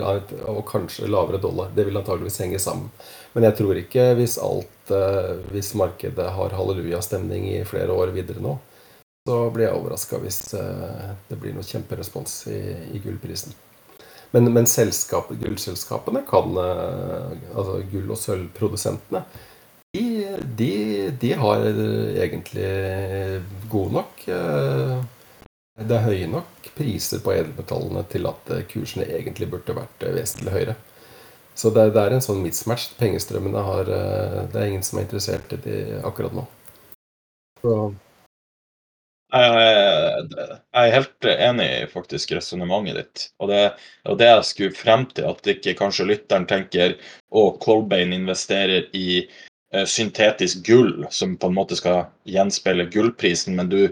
og kanskje lavere dollar. Det vil antageligvis henge sammen. Men jeg tror ikke hvis alt Hvis markedet har hallelujastemning i flere år videre nå, så blir jeg overraska hvis det blir noe kjemperespons i, i gullprisen. Men, men gullselskapene kan Altså gull- og sølvprodusentene de, de, de, har egentlig god nok det er høye nok priser på edelmetallene til at eh, kursene egentlig burde vært eh, vesentlig høyere. Så det, det er en sånn mismatch. Pengestrømmene har eh, Det er ingen som er interessert i de akkurat nå. Så. Jeg er helt enig i faktisk resonnementet ditt. Og det er det jeg skulle frem til, at ikke kanskje lytteren tenker å, Colbain investerer i syntetisk gull, som på en måte skal gjenspeile gullprisen, men du,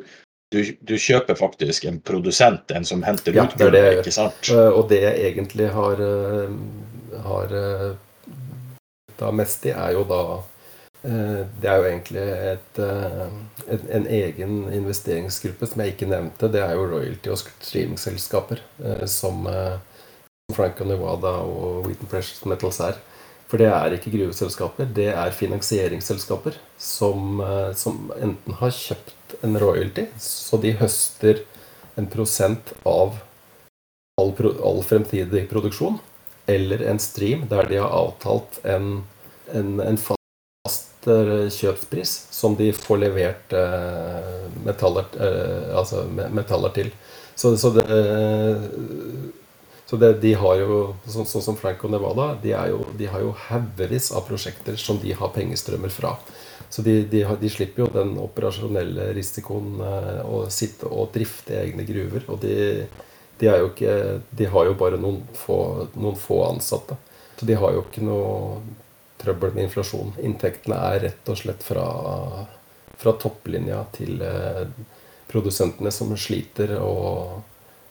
du, du, kjøper faktisk en produsent, en som henter ja, ut gull, ikke sant? Eh, og det jeg egentlig har, eh, har da mest i, er jo da Det er jo egentlig et, en, en, egen investeringsgruppe som jeg ikke nevnte. Det er jo royalty- og streamingselskaper som Franco Nevada og Wheaton Precious Metals er. For det er ikke gruveselskaper, det er finansieringsselskaper som, som enten har kjøpt en royalty, så de høster en prosent av all, all fremtidig produksjon, eller en stream der de har avtalt en, en, en eh, kjøpspris som de får levert eh, metaller, eh, altså metaller, til. Så, så, det, så det, de har jo, sånn, sånn som Franco Nevada, de, jo, de har jo haugevis av prosjekter som de har pengestrømmer fra. Så de, de, de, slipper jo den operasjonelle risikoen eh, å sitte og drifte egne gruver. Og de, de, ikke, de har jo bare noen få, noen få, ansatte. Så de har jo ikke noe trøbbel med inflasjon. Inntektene er rett og slett fra, fra topplinja til eh, produsentene som sliter, og,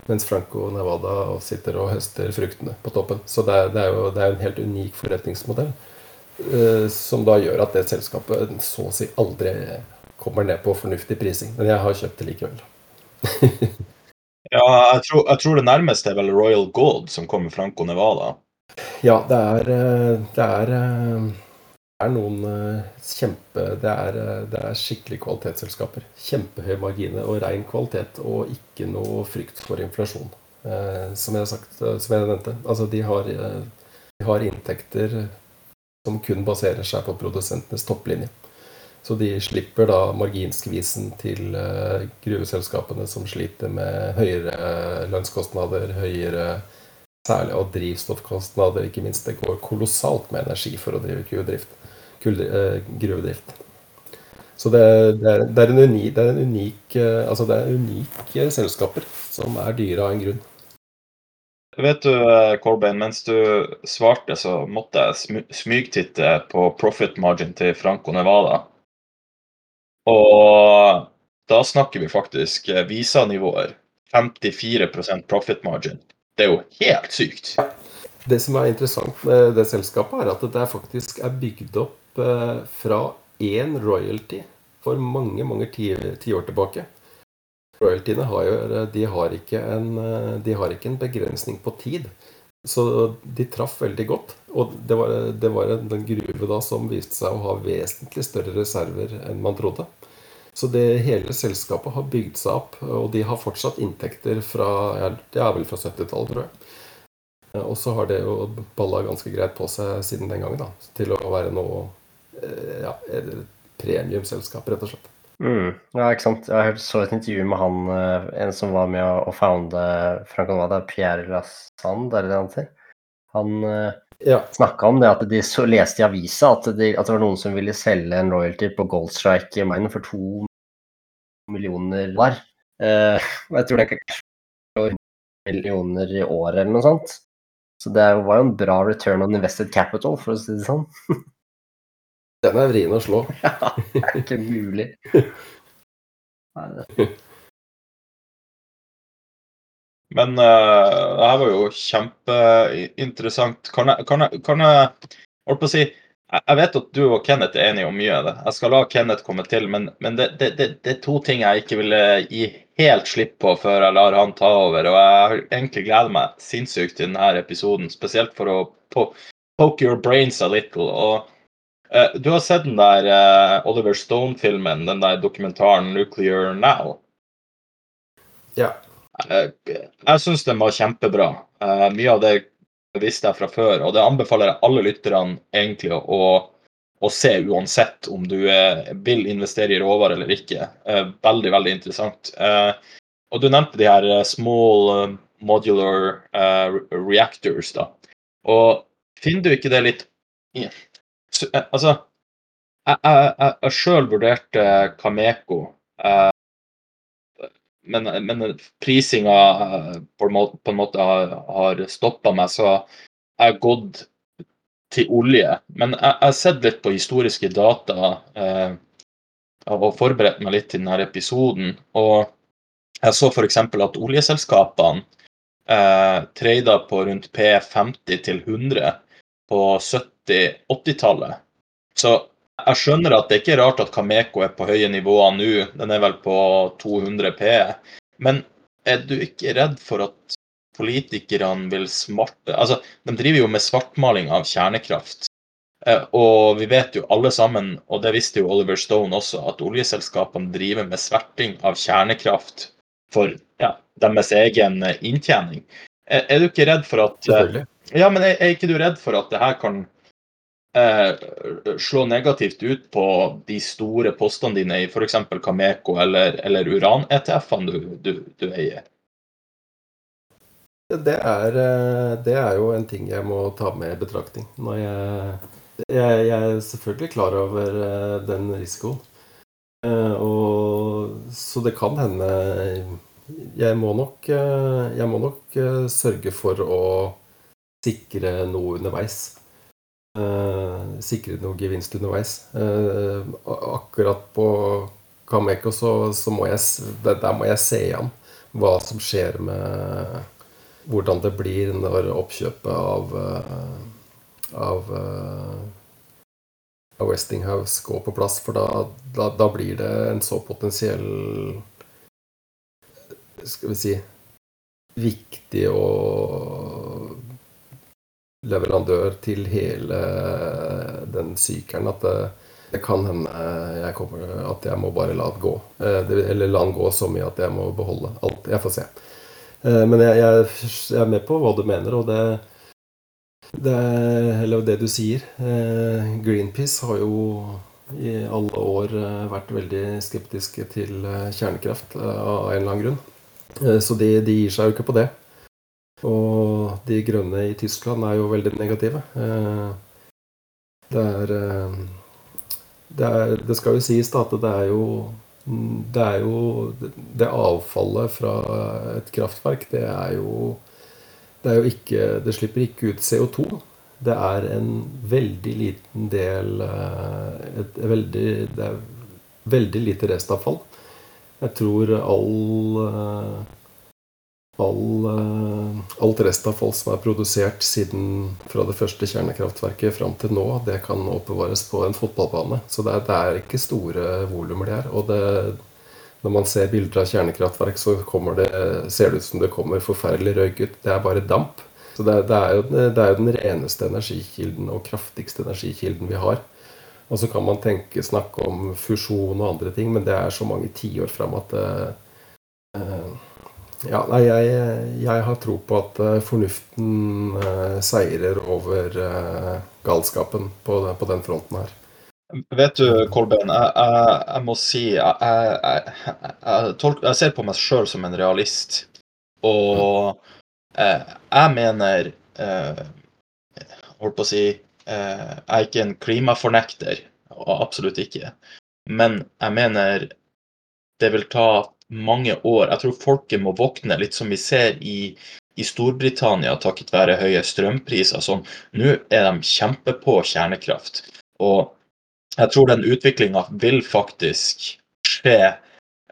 mens Franco Nevada sitter og høster fruktene på toppen. Så det er, det er jo det er en helt unik forretningsmodell. Eh, som da gjør at det selskapet så å si aldri kommer ned på fornuftig prising. Men jeg har kjøpt det likevel. ja, jeg tror, jeg tror, det nærmeste er vel Royal Gold som kommer Franco Nevada. Ja, det er, eh, det er, eh, det er noen kjempe det er, det er, skikkelig kvalitetsselskaper. Kjempehøy marginer og ren kvalitet, og ikke noe frykt for inflasjon. Som jeg har sagt, som jeg nevnte. Altså, de har, de har inntekter som kun baserer seg på produsentenes topplinje. Så de slipper da marginskvisen til gruveselskapene som sliter med høyere lønnskostnader, høyere særlig og drivstoffkostnader, ikke minst. Det går kolossalt med energi for å drive. Uh, gruvedrift. Så det, det, er, det, er, unik, det er en unik, altså det er unike selskaper som er dyre av en grunn. Vet du, Corbyn, eh, mens du svarte, så måtte jeg smygtitte på profit margin til Franco Nevada. Og da snakker vi faktisk Visa-nivåer. 54 profit margin. Det er jo helt sykt. Det som er interessant med det selskapet, er at det faktisk er bygd opp eh, fra én royalty for mange, mange tiår tilbake. Royaltyene har, jo, de har, ikke en, de har ikke en begrensning på tid. Så de traff veldig godt. Og det var, det var en gruve da som viste seg å ha vesentlig større reserver enn man trodde. Så det hele selskapet har bygd seg opp, og de har fortsatt inntekter fra ja, det er vel fra 70-tallet, tror jeg. Og så har det jo balla ganske greit på seg siden den gangen da, til å være noe ja, premiumselskap, rett og slett. Mm. Ja, ikke sant. Jeg så et intervju med han, eh, en som var med å, founde Frank Onvada, Pierre Lassand, er det det han? Han uh, Ja. snakka om det at de så leste i avisa at, de, at det var noen som ville selge en royalty på Goldstrike Mine for to millioner dollar. Og jeg tror det er kanskje millioner i året eller noe sånt. Så det var jo en bra return on invested capital, for å si det sånn. Den er vrien å slå. Ja, det er ikke mulig. Nei, det- Men uh, det her var jo kjempeinteressant. Kan jeg, kan jeg, kan jeg holdt på å si jeg vet at du og Kenneth er enige om mye av det. Jeg skal la Kenneth komme til, men, men det, det, det, det er to ting jeg ikke ville gi helt slipp på før jeg lar han ta over. Og jeg har egentlig gleder meg sinnssykt til denne episoden, spesielt for å po poke your brains a little. Og uh, du har sett den der uh, Oliver Stone-filmen, den der dokumentaren 'Nuclear Now'? Ja. Uh, Jeg syns den var kjempebra. Mye av det visste jeg fra før, og det anbefaler jeg alle lytterne egentlig å, å se uansett om du eh, vil investere i råvarer eller ikke. Eh, Veldig, veldig interessant. Eh, Og du nevnte de her eh, small eh, modular reactors, da. Og finner du ikke det litt i- Så, Altså, jeg, jeg, jeg, sjøl vurderte Cameco. Men, men prisinga eh, på en måte har, har stoppa meg, så jeg har gått til olje. Men jeg jeg har sett litt på historiske data eh, og forberedt meg litt til denne episoden. Og jeg så f.eks. at oljeselskapene eh, trada på rundt P50 til 100 på 70-80-tallet. Så jeg skjønner at det ikke er rart at Kameko er på høye nivåer nå. Den er vel på 200 P. Men er du ikke redd for at politikerne vil smarte Altså, de driver jo med svartmaling av kjernekraft. Eh, Og vi vet jo alle sammen, og det visste jo Oliver Stone også, at oljeselskapene driver med sverting av kjernekraft for ja, deres egen eh, inntjening. Er, er du ikke redd for at eh, Selvfølgelig. ja, men er, er ikke du redd for at det her kan eh, slå negativt ut på de store postene dine i f.eks. Kameko eller, eller uran-ETF-ene du, du, du eier? Det er, eh, det er jo en ting jeg må ta med i betraktning. Jeg, jeg, jeg er selvfølgelig klar over eh, den risikoen. Eh, Og, så det kan hende Jeg må nok, eh, jeg må nok eh, sørge for å sikre noe underveis. Eh, Sikre noe gevinst underveis. Eh, Akkurat på Kameko så, så må jeg, der må jeg se igjen hva som skjer med hvordan det blir når oppkjøpet av, eh, av, av Westinghouse går på plass. For da, da, da blir det en så potensiell Skal vi si viktig og leverandør til hele den sykeren at det, det kan hende jeg kommer, at jeg må bare la det gå. Eh, Eller la den gå så mye at jeg må beholde alt. Jeg får se. Eh, Men jeg, jeg, jeg er med på hva du mener, og det, det Eller det du sier. Eh, Greenpeace har jo i alle år eh, vært veldig skeptiske til eh, kjernekraft eh, av en eller annen grunn. Eh, Så de, de gir seg jo ikke på det. Og de grønne i Tyskland er jo veldig negative. Eh, Det er eh, det, er, det skal jo sies da at det er jo det er jo Det avfallet fra et kraftverk, det er jo Det er jo ikke Det slipper ikke ut CO2. Det er en veldig liten del eh, et veldig, Det er veldig lite restavfall. Jeg tror all all, eh, alt restavfall som er produsert siden fra det første kjernekraftverket fram til nå, det kan oppbevares på en fotballbane. Så det er, det er ikke store volumer det er. Og det, når man ser bilder av kjernekraftverk, så det, ser det ut som det kommer forferdelig røyk ut. Det er bare damp. Så det, det, er jo, det er jo den reneste energikilden og kraftigste energikilden vi har. Og så kan man tenke, snakke om fusjon og andre ting, men det er så mange tiår fram at det, eh, ja, nei, jeg, jeg har tro på at eh, fornuften eh, seirer over eh, galskapen på, på den fronten her. Vet du, Kolben, jeg, jeg, jeg må si tolk, jeg ser på meg sjøl som en realist. Og eh, jeg mener eh, Holdt på å si eh, Jeg er ikke en klimafornekter. Absolutt ikke. Men jeg mener det vil ta mange år. Jeg tror folket må våkne, litt som vi ser i, i Storbritannia takket være høye strømpriser. Sånn. Nå er de kjempepå kjernekraft. Og jeg tror den utviklinga vil faktisk skje.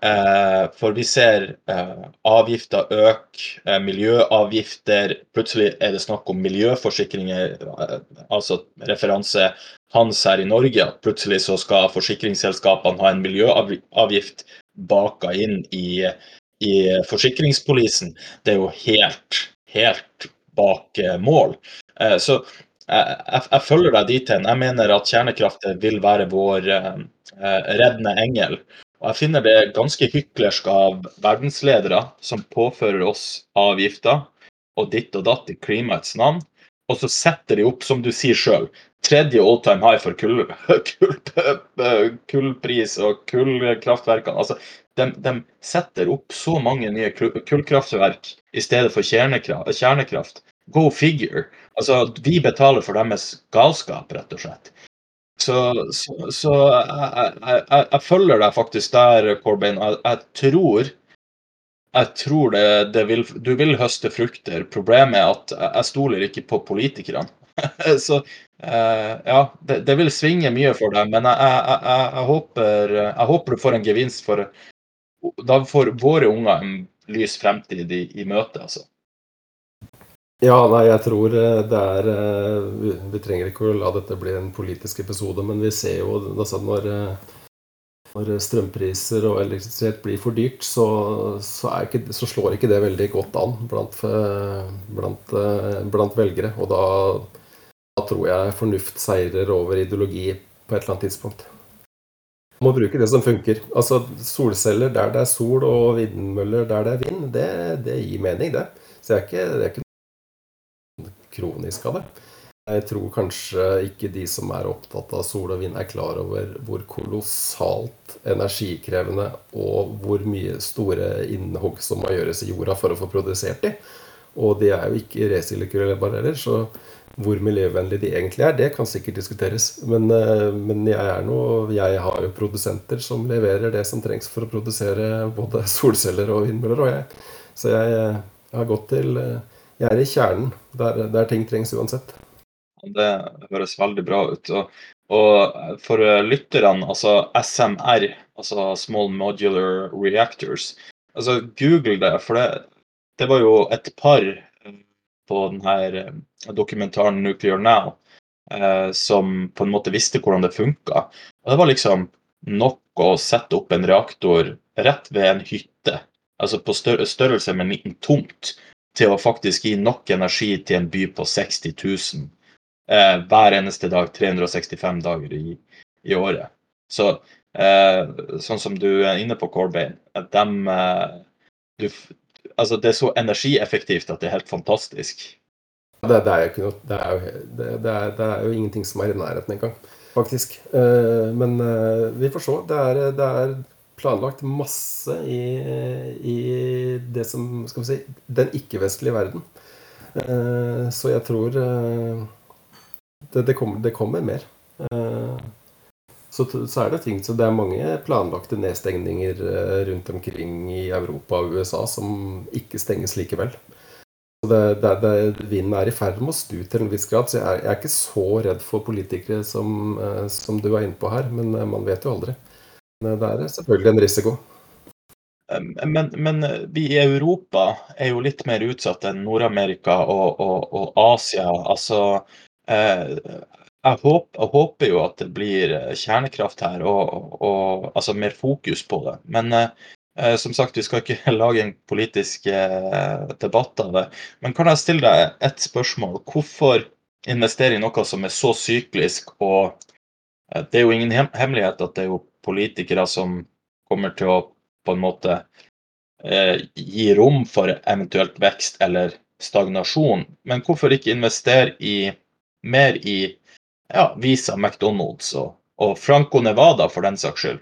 Eh, for vi ser eh, avgifter øke, eh, miljøavgifter. Plutselig er det snakk om miljøforsikringer, eh, altså referanse hans her i Norge. At plutselig så skal forsikringsselskapene ha en miljøavgift baka inn i, i forsikringspolisen. Det er jo helt, helt bak eh, mål. Eh, så jeg, jeg, følger deg dit hen. Jeg mener at kjernekraft vil være vår eh, reddende engel. Og jeg finner det ganske hyklersk av verdensledere som påfører oss avgifter og ditt og datt i klimaets navn, og så setter de opp, som du sier sjøl, tredje all time high for kull, kull, kullpris og kullkraftverkene. Altså, de, de, setter opp så mange nye kullkraftverk i stedet for kjernekraft. Go figure. Altså, vi betaler for deres galskap, rett og slett. Så, så, så jeg, jeg, jeg, jeg, følger deg faktisk der, Corbyn. Jeg, tror jeg tror det, det vil, du vil høste frukter. Problemet er at jeg stoler ikke på politikerne. så eh, ja, det, det, vil svinge mye for deg, men jeg, håper, jeg håper du får en gevinst for Da får våre unger en lys fremtid i, i møte, altså. Ja, nei, jeg tror eh, det er vi, Vi trenger ikke å la dette bli en politisk episode, men vi ser jo altså når, eh, når strømpriser og elektrisitet blir for dyrt, så, så, ikke, så, slår ikke det veldig godt an blant, blant, blant velgere. Og da, da, tror jeg fornuft seirer over ideologi på et eller annet tidspunkt. Man må bruke det som funker. Altså Solceller der det er sol, og vindmøller der det er vind, det, det gir mening, det. Så jeg er ikke, er ikke kronisk av det. Jeg tror kanskje ikke de som er opptatt av sol og vind, er klar over hvor kolossalt energikrevende og hvor mye store innhogg som må gjøres i jorda for å få produsert de. Og de er jo ikke resirkulerbare heller, så hvor miljøvennlige de egentlig er, det kan sikkert diskuteres. Men, eh, men jeg, noe, jeg har jo produsenter som leverer det som trengs for å produsere både solceller og vindmøller. Og jeg, så jeg, har gått til eh, jeg er i kjernen, der, der, ting trengs uansett. Det høres veldig bra ut. Og, og for lytterne, altså SMR, altså Small Modular Reactors, altså google det, for det, det var jo et par på denne eh, dokumentaren Nuclear Now eh, som på en måte visste hvordan det funka. Og det var liksom nok å sette opp en reaktor rett ved en hytte, altså på størrelse med en liten tomt, til å faktisk gi nok energi til en by på 60 000 eh, hver eneste dag, 365 dager i, i året. Så eh, sånn som du er inne på, Corbain, de, eh, du, altså det er så energieffektivt at det er helt fantastisk. Det, det, er, noe, det, er jo, er, det, er, jo, ingenting som er i nærheten engang, faktisk. Eh, men eh, vi får se. Det er, planlagt masse i, i det som Skal vi si den ikke-vestlige verden. Eh, så jeg tror det, det, kommer, det kommer, mer. Eh, så, så, er det ting så det er mange planlagte nedstengninger rundt omkring i Europa og USA som ikke stenges likevel. Det, det, det, vinden er i ferd med å stu til en viss grad, så jeg er, jeg er ikke så redd for politikere som, som du er inne på her. Men man vet jo aldri. Det er selvfølgelig en risiko. Men, men, vi i Europa er jo litt mer utsatt enn Nord-Amerika og, og, og, Asia. Altså, eh, jeg, håper, jeg, håper, jo at det blir kjernekraft her, og, og altså mer fokus på det. Men eh, som sagt, vi skal ikke lage en politisk eh, debatt av det. Men kan jeg stille deg et spørsmål? Hvorfor investere i noe som er så syklisk? Og eh, det er jo ingen hemmelighet at det er jo politikere som kommer til å på en måte eh, gi rom for eventuelt vekst eller stagnasjon. Men hvorfor ikke investere i mer i ja, Visa, McDonald's og og Franco Nevada for den saks skyld?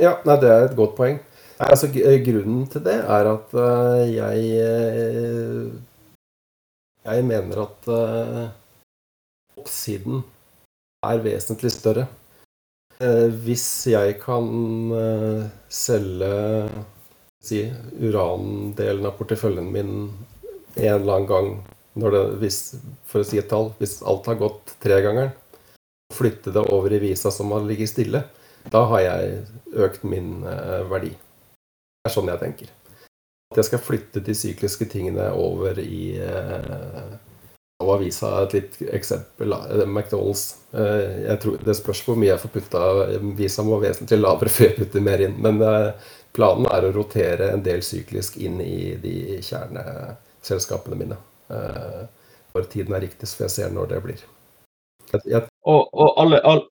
Ja, nei, det er et godt poeng. Altså, grunnen til det er at uh, jeg uh, Jeg mener at uh, oppsiden er vesentlig større. hvis jeg kan selge si, urandelen av porteføljen min en eller annen gang når det, hvis, For å si et tall Hvis alt har gått tregangeren, flytte det over i visa som har ligget stille, da har jeg økt min eh, verdi. Det er sånn jeg tenker. At jeg skal flytte de sykliske tingene over i eh, og Avisa et litt eksempel. Eh, McDonald's. Eh, jeg tror, det spørs hvor mye jeg får putta. Visa må vesentlig lavere før jeg putter mer inn. Men planen er å rotere en del syklisk inn i de kjerneselskapene mine. Når tiden er riktig, så får jeg se når det blir. Jeg, og, og alle, alle,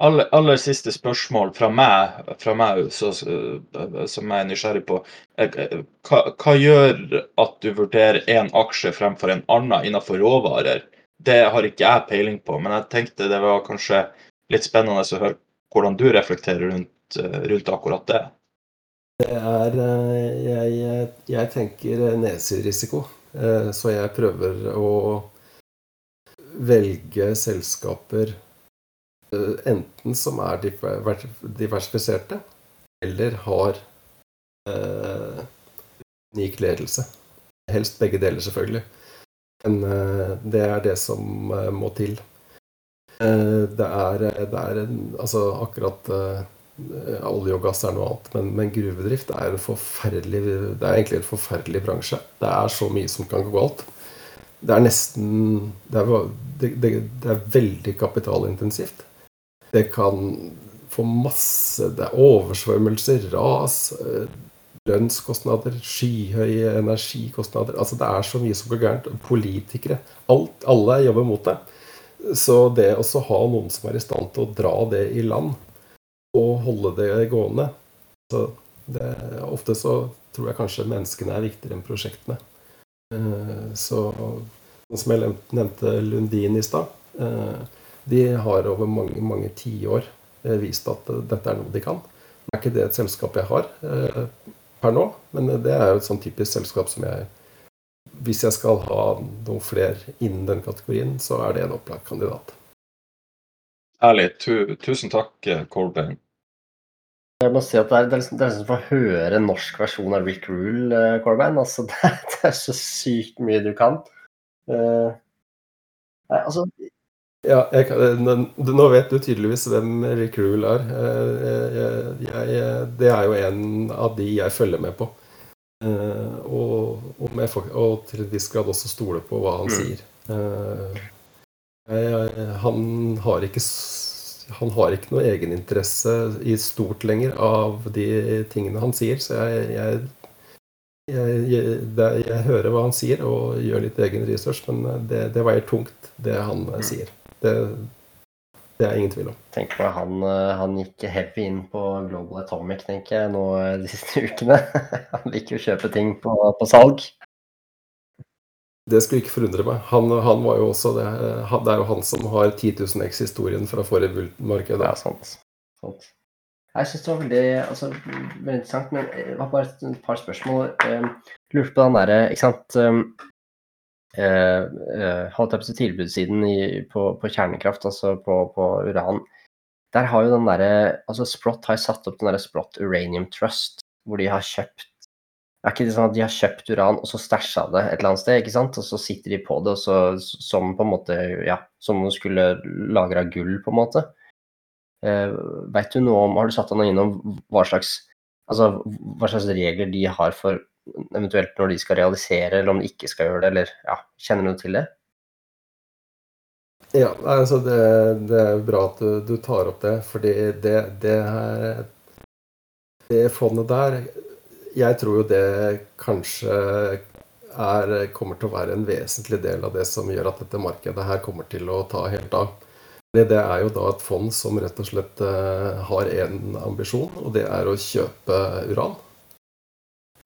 aller, aller, siste spørsmål fra meg, fra meg så, som jeg er nysgjerrig på. Eh, hva, hva, gjør at du vurderer én aksje fremfor en annen innenfor råvarer? Det har ikke jeg peiling på, men jeg tenkte det var kanskje litt spennende å høre hvordan du reflekterer rundt, eh, rundt akkurat det. Det er eh, Jeg, jeg tenker nedsiderisiko, så jeg prøver å velge selskaper Eh, enten som er diversifiserte, eller har eh, unik ledelse. Helst begge deler, selvfølgelig. Men eh, det er det som eh, må til. Eh, det er, det er en, altså akkurat eh, olje og gass er noe annet, men, men, gruvedrift er Det er egentlig en forferdelig bransje. Det er så mye som kan gå galt. Det er nesten Det er, det, det, det er veldig kapitalintensivt. Det kan få masse Det er oversvømmelser, ras, eh, lønnskostnader, skyhøye energikostnader. Altså Det er så mye som går gærent. Politikere. Alt, alle jobber mot det. Så det å ha noen som er i stand til å dra det i land og holde det gående så det, Ofte så tror jeg kanskje menneskene er viktigere enn prosjektene. Eh, så som jeg nevnte Lundin i stad eh, de har over mange mange tiår eh, vist at dette er noe de kan. Det er ikke det et selskap jeg har per nå, men det er jo et sånn typisk selskap som jeg Hvis jeg skal ha noen flere innen den kategorien, så er det en opplagt kandidat. Ærlig. tusen takk, Corbyn. Jeg må si at Det er, det er liksom, det er liksom for å høre en norsk versjon av Rick Rule, Corbyn. Altså, det, det, er så sykt mye du kan. Uh, nei, altså, ja, jeg, nå vet du tydeligvis hvem Rick Rule er. Eh, jeg, jeg, det er jo en av de jeg følger med på. Eh, og, og, med, og til en viss grad også stoler på hva han mm. sier. Eh, han har ikke han har ikke noe egeninteresse i stort lenger av de tingene han sier. Så jeg, jeg, jeg, jeg, hører hva han sier og gjør litt egen research, men det, det veier tungt, det han mm. sier. Det, det er ingen tvil om. Tenk på han, eh, han gikk heavy inn på Global Atomic tenker jeg, nå eh, de siste ukene. Han liker å kjøpe ting på, på salg. Det skulle ikke forundre meg. Han, han, var jo også det. Det er jo han som har 10 000 X-historien fra forrige marked. Ja, sant. sant. Jeg syns det var veldig, altså, veldig interessant, men jeg har bare et par spørsmål. Jeg lurte på den derre, ikke sant eh, eh holdt jeg på tilbudssiden i, på, på, kjernekraft, altså på, på, uran. Der har jo den derre Altså Sprott har satt opp den derre Sprott Uranium Trust, hvor de har kjøpt er ikke det sånn at de har kjøpt uran og så stæsja det et eller annet sted, ikke sant? Og så sitter de på det så, som på en måte Ja, som om du skulle lagra gull, på en måte. Uh, Veit du noe om Har du satt deg noe innom hva slags Altså hva slags regler de har for eventuelt når de skal realisere, eller om de ikke skal gjøre det, eller ja, kjenner du til det? Ja, altså det, det er bra at du, du, tar opp det, fordi det, det her Det fondet der Jeg tror jo det kanskje er, kommer til å være en vesentlig del av det som gjør at dette markedet her kommer til å ta helt av. Det, er jo da et fond som rett og slett uh, har én ambisjon, og det er å kjøpe uran.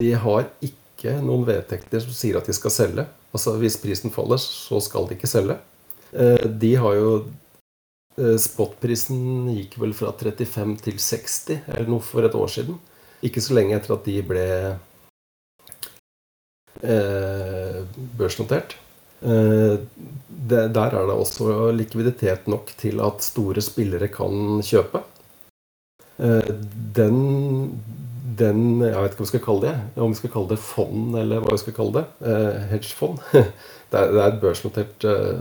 De har ikke noen vedtekter som sier at de skal selge. Altså Hvis prisen faller, så skal de ikke selge. Eh, de har jo Eh, Spotprisen gikk vel fra 35 til 60 eller noe for et år siden. Ikke så lenge etter at de ble eh, børsnotert. Eh, det, der er det også likviditet nok til at store spillere kan kjøpe. Eh, den, den Jeg vet ikke hva vi skal kalle det. Om vi skal kalle det fond, eller hva vi skal kalle det. Eh, hedgefond. Det er, det er et børsnotert eh,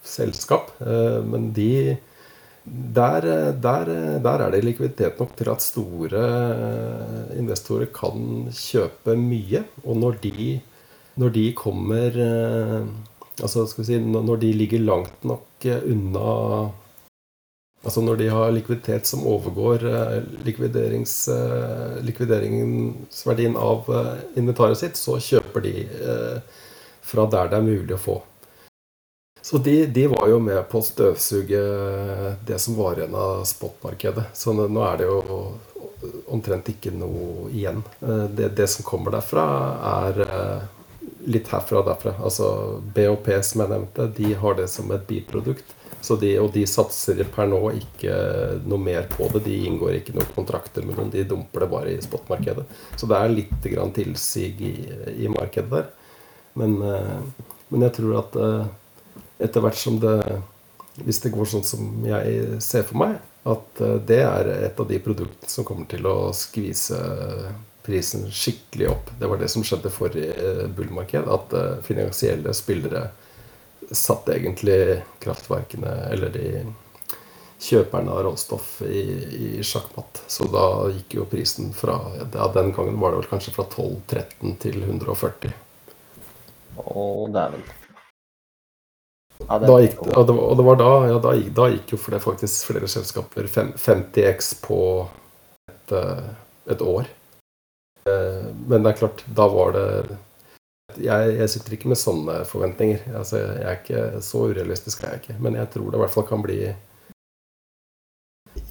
selskap. Eh, men de der, der, der, er det likviditet nok til at store eh, investorer kan kjøpe mye. Og når de, når de kommer eh, Altså skal vi si når de ligger langt nok unna Altså når de har likviditet som overgår likvideringsverdien av inventaret sitt, så kjøper de fra der det er mulig å få. Så de, de, var jo med på å støvsuge det som var igjen av spotmarkedet. Så nå er det jo omtrent ikke noe igjen. Eh, det, det som kommer derfra, er eh, litt herfra og derfra. Altså BOP, som jeg nevnte, de har det som et biprodukt. De, og de satser per nå ikke noe mer på det. De inngår ikke noen kontrakter med noen. De dumper det bare i spotmarkedet. Så det er litt grann tilsig i, i markedet der. Men, eh, men jeg tror at etter hvert som det Hvis det går sånn som jeg ser for meg, at eh, det er et av de produktene som kommer til å skvise prisen skikkelig opp. Det var det som skjedde forrige eh, bullmarked. At eh, finansielle spillere satte egentlig kraftverkene, eller de kjøperne av råstoff, i, i sjakkmatt. Så da gikk jo prisen fra ja, Den gangen var det vel kanskje fra 12-13 til 140. Å, dæven. Ja, det, gikk, og, det, og, det, var da, ja, da, gikk, da gikk jo det faktisk flere selskaper 50X på et, eh, et, år. Eh, men det er klart, da var det jeg, jeg sitter ikke med sånne forventninger. Altså, jeg er ikke Så urealistisk er jeg ikke. Men jeg tror det i hvert fall kan bli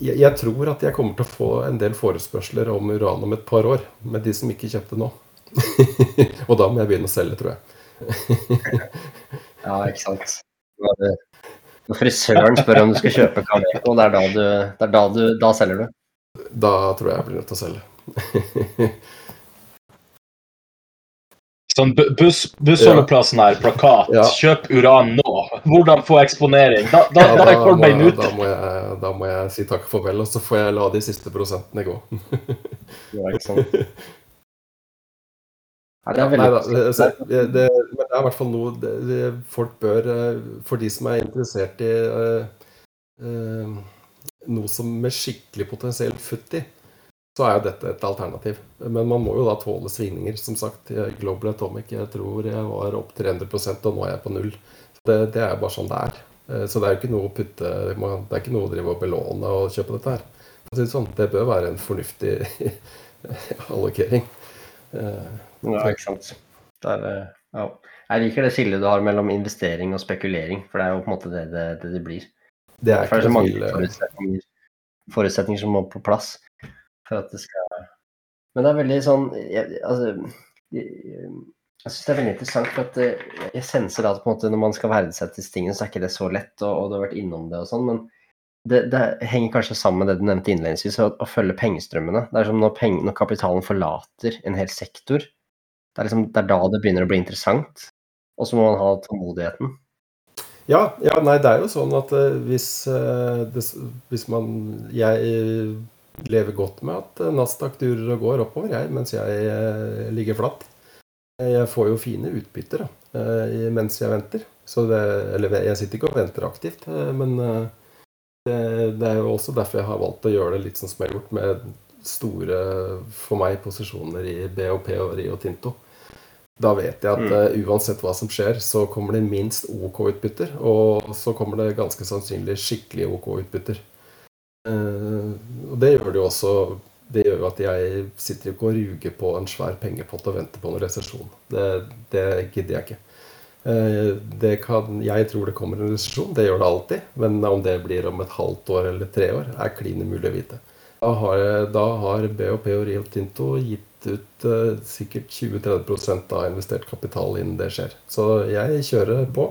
jeg, jeg, tror at jeg kommer til å få en del forespørsler om uran om et par år. Med de som ikke kjøpte nå. og da må jeg begynne å selge, tror jeg. ja, ikke sant. Når frisøren spør om du skal kjøpe Cameco, det er da du, det er da du Da selger du? Da tror jeg jeg blir nødt til å selge. Sånn buss, bussholdeplassen her, plakat. Ja. Kjøp uran nå! Hvordan få eksponering? Da, da, ja, da er Kolbein ute. Da må, jeg, da må jeg si takk for vel, og så får jeg la de siste prosentene gå. ja, ikke sant. Det er veldig Nei, da, det, det, men det er i hvert fall noe det, folk bør eh, For de som er interessert i uh, uh, noe som med skikkelig potensielt futt i, så er jo dette et alternativ. Men man må jo da tåle svingninger. Som sagt, Global Atomic jeg tror jeg var opp 300% og nå er jeg på null. Det, det er bare sånn det er. Så det er jo ikke noe å putte Det er ikke noe å drive og belåne og kjøpe dette her. Sånn, det bør være en fornuftig allokering. Ja, ikke sant. Er, eh, ja. Jeg liker det skillet du har mellom investering og spekulering, for det er jo på en måte det det, det, det blir. Det er ikke så mange forutsetninger, forutsetninger, som må på plass for at det skal Men det er veldig sånn jeg, Altså jeg, jeg syns det er veldig interessant, for at eh, jeg senser at på en måte når man skal verdsette tingene, så er ikke det så lett, og, og du har vært innom det og sånn, men det, det, henger kanskje sammen med det du nevnte innledningsvis, å, å følge pengestrømmene. Det er som når, peng, når kapitalen forlater en hel sektor, det er, liksom, det er da det begynner å bli interessant. Og så må man ha tålmodigheten. Ja, ja, nei, det er jo sånn at uh, hvis, uh, det, hvis man Jeg lever godt med at uh, Nasdaq durer og går oppover, jeg, mens jeg ligger flatt. Jeg får jo fine utbytter da, mens jeg venter. Det, eller jeg sitter ikke og venter aktivt, men det, det, er jo også derfor jeg har valgt å gjøre det litt sånn som jeg har gjort, med store, for meg, posisjoner i BOP og Rio Tinto. Da vet jeg at uh, uansett hva som skjer, så kommer det minst OK utbytter. Og så kommer det ganske sannsynlig skikkelig OK utbytter. Uh, og det gjør det jo også Det gjør jo at jeg sitter ikke og ruger på en svær pengepott og venter på en resesjon. Det, det, gidder jeg ikke. Uh, kan, jeg tror det kommer en resesjon, det gjør det alltid. Men om det blir om et halvt år eller tre år, er klin umulig å vite. Da har, da har BHP og Rio Tinto gitt ut uh, sikkert 20-30% av investert kapital innen det skjer. Så jeg kjører på.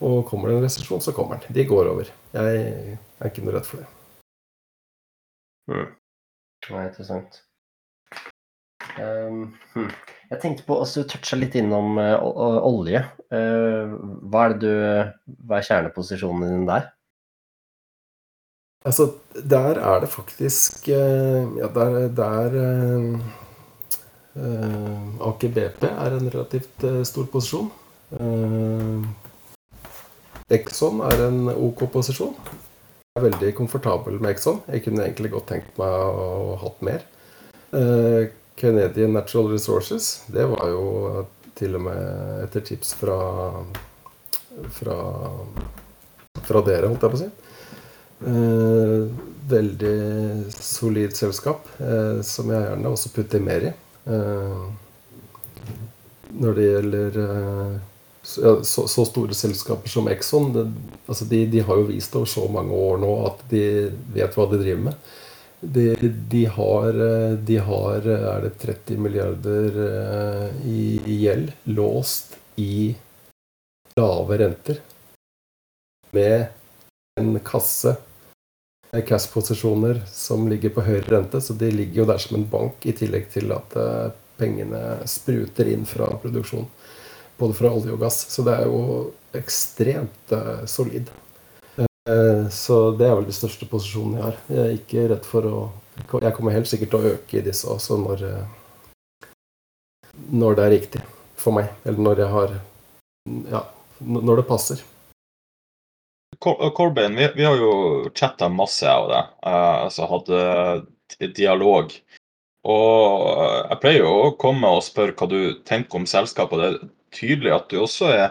Og kommer det en resesjon, så kommer den. De går over. Jeg er ikke noe redd for det. Mm. Det er interessant. Um, hm. Jeg tenkte på også Du toucha litt innom uh, olje. Uh, hva er det du Hva er kjerneposisjonen din der? Altså, der er det faktisk uh, Ja, der, der Aker BP er en relativt stor posisjon. Exxon er en OK posisjon. Jeg er veldig komfortabel med Exxon. Jeg kunne egentlig godt tenkt meg å ha hatt mer. Canadian Natural Resources, det var jo til og med etter tips fra fra, fra dere, holdt jeg på å si. Eh, veldig solid selskap, eh, som jeg gjerne også putter mer i. Eh, når det gjelder eh, så, så, store selskaper som Exxon, det, altså de, de, har jo vist over så mange år nå at de vet hva de driver med. De, de, har, de, har, er det 30 milliarder eh, i gjeld låst i lave renter. Med en kasse cash-posisjoner som ligger på høyere rente. Så de ligger jo der som en bank, i tillegg til at eh, pengene spruter inn fra produksjon. Både fra olje og gass. Så det er jo ekstremt uh, solid. Eh, så det er vel de største posisjonene jeg har. Jeg er ikke redd for å Jeg kommer helt sikkert til å øke i disse også når, eh, når det er riktig for meg. Eller når jeg har Ja, når det passer. Corbin, vi, vi har jo chatta masse av det. Uh, altså hatt dialog. Og jeg pleier jo å komme og spørre hva du tenker om selskapet. Det er tydelig at du også er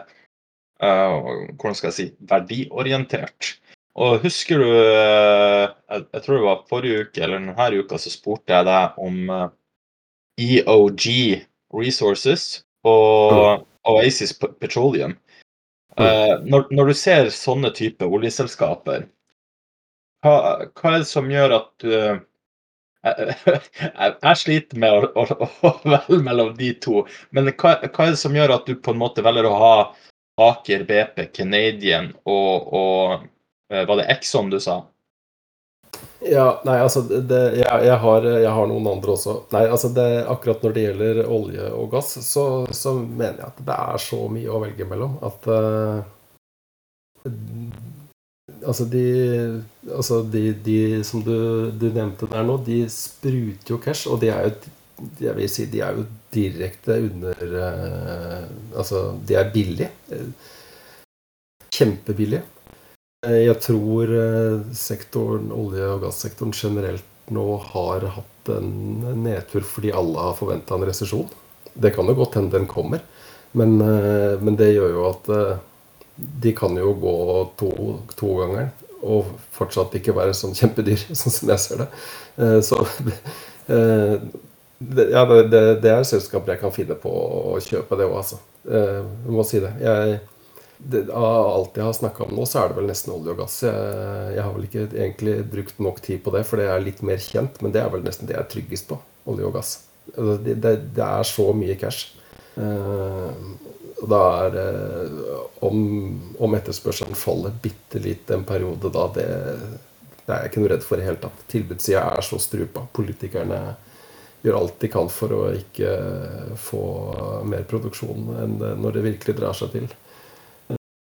uh, hvordan skal jeg si, verdiorientert. Og husker du uh, jeg, jeg, tror det var forrige uke eller denne uka så spurte jeg deg om eh, EOG Resources og. Oasis Petroleum. Når, når, du ser sånne type oljeselskaper, hva, hva, er det som gjør at du jeg, jeg, sliter med å, å, å, velge mellom de to, men hva, hva, er det som gjør at du på en måte velger å ha Aker BP, Canadian og, og eh, Var det Exxon du sa? Ja, nei, altså det, jeg, jeg, har, jeg, har, noen andre også. Nei, altså det, Akkurat når det gjelder olje og gass, så, så, mener jeg at det er så mye å velge mellom at uh, Altså, de, altså de, de som du, du, nevnte der nå, de spruter jo cash, og de er jo jeg vil si de er jo direkte under uh, Altså, de er billige. Kjempebillige. Eh, jeg tror uh, sektoren, olje- og gassektoren generelt nå har hatt en nedtur fordi alle har forventa en resesjon. Det kan jo godt hende den kommer, men, uh, men, det gjør jo at de kan jo gå to, to ganger og fortsatt ikke være sånn kjempedyr, sånn som jeg ser det. Så ja, det, det, er selskaper jeg kan finne på å kjøpe, det òg, altså. Eh, jeg må si det. Jeg, det, av alt jeg har snakka om nå, så er det vel nesten olje og gass. Jeg, jeg, har vel ikke egentlig brukt nok tid på det, for det er litt mer kjent. Men det er vel nesten det jeg er tryggest på. Olje og gass. Altså, det, det, det, er så mye cash. Og da er om, om etterspørselen faller bitte litt en periode, da det, det er jeg ikke noe redd for i det hele tatt. Tilbudssida er så strupa. Politikerne gjør alt de kan for å ikke få mer produksjon enn når det virkelig drar seg til.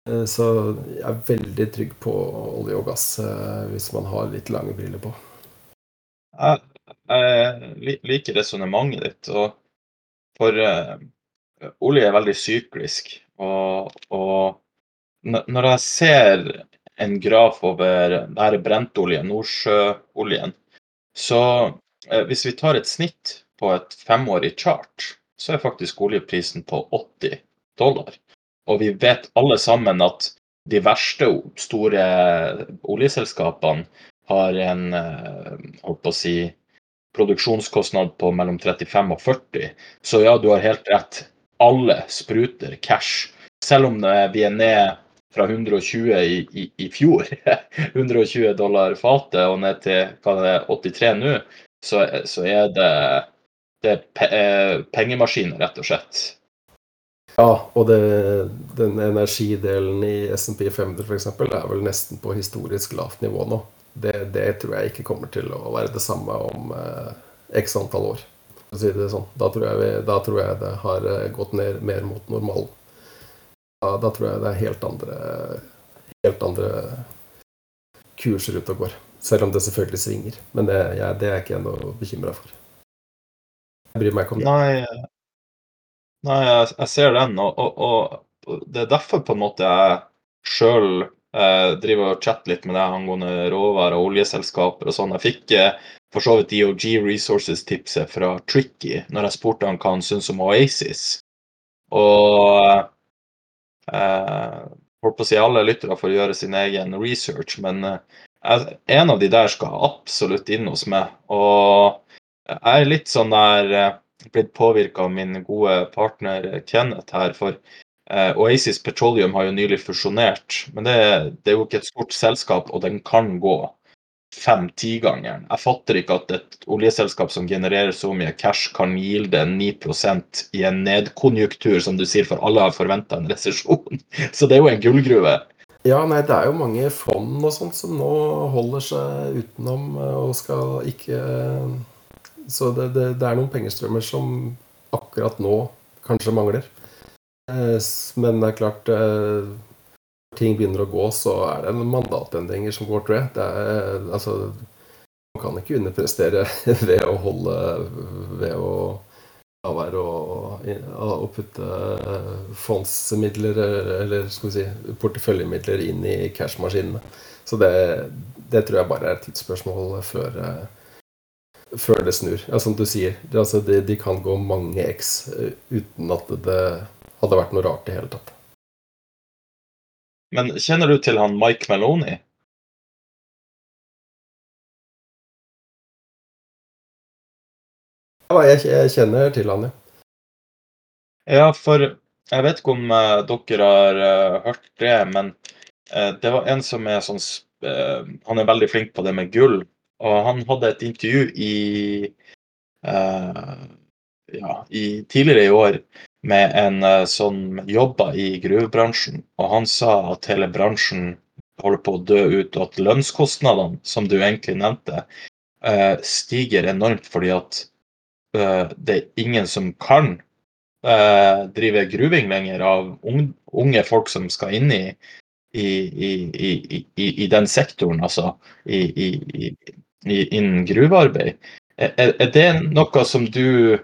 Eh, så jeg er veldig trygg på olje og gass eh, hvis man har litt lange briller på. Jeg, jeg liker resonnementet ditt. og For uh, olje er veldig syklisk. Og, og, når jeg ser en graf over denne brentolje, nordsjøoljen, så uh, hvis vi tar et snitt på et femårig chart, så er faktisk oljeprisen på 80 dollar. Og vi vet alle sammen at de verste store oljeselskapene har en eh, holdt på å si, produksjonskostnad på mellom 35 og 40. Så ja, du har helt rett. Alle spruter cash. Selv om vi er ned fra 120 i, i, i fjor, 120 dollar fatet, og ned til hva det er, 83 nå, så, så er det, det er pe eh, pengemaskiner, rett og slett. Ja, og det, den energidelen i SMP 500 f.eks. er vel nesten på historisk lavt nivå nå. Det, det, tror jeg ikke kommer til å være det samme om eh, x antall år. Si sånn. Da tror, vi, da tror jeg det har eh, gått ned mer mot normalen. Da, da, tror jeg det er helt andre, helt andre kurser ute og går. Selv om det selvfølgelig svinger. Men det, jeg, det er ikke jeg noe bekymra for. Jeg bryr meg ikke om det. Nei, Nei, jeg, jeg ser den, og, og, og, det er derfor på en måte jeg sjøl eh, driver og chatter litt med deg angående råvarer og oljeselskaper og sånn. Jeg fikk eh, for så vidt EOG Resources-tipset fra Tricky når jeg spurte han hva han syntes om Oasis. Og eh, holdt på å si alle lyttere får gjøre sin egen research, men eh, en av de der skal absolutt inn hos meg. Og jeg er litt sånn der eh, blitt påvirka av min gode partner Kenneth her. For eh, Oasis Petroleum har jo nylig fusjonert. Men det, det, er jo ikke et stort selskap, og den kan gå fem-ti-gangeren. Jeg fatter ikke at et oljeselskap som genererer så mye cash, kan gilde 9% i en nedkonjunktur, som du sier, for alle har forventa en resesjon. Så det er jo en gullgruve. Ja, nei, det er jo mange fond og sånt som nå holder seg utenom eh, og skal ikke så det, det, det, er noen pengestrømmer som akkurat nå kanskje mangler. Eh, men det er klart Når eh, ting begynner å gå, så er det mandatendringer som går, tror jeg. Er, altså, man kan ikke underprestere ved å holde Ved å la være å, putte fondsmidler, eller skal vi si porteføljemidler, inn i cashmaskinene. Så det, det tror jeg bare er et tidsspørsmål før eh, før det snur. Ja, som du sier, det, altså, de, de, kan gå mange X uh, uten at det hadde vært noe rart i hele tatt. Men kjenner du til han Mike Meloni? Ja, jeg, jeg kjenner til han, ja. Ja, for jeg vet ikke om uh, dere har uh, hørt det, men det var en som er sånn Han er veldig flink på det med gull. Og han hadde et intervju i, uh, ja, i tidligere i år med en uh, som jobba i gruvebransjen, og han sa at hele bransjen holder på å dø ut, og at lønnskostnadene, som du egentlig nevnte, uh, stiger enormt fordi at det er ingen som kan drive gruving lenger av unge folk som skal inn i, i, i, i den sektoren, altså i, innen gruvearbeid. Er, er, det noe som du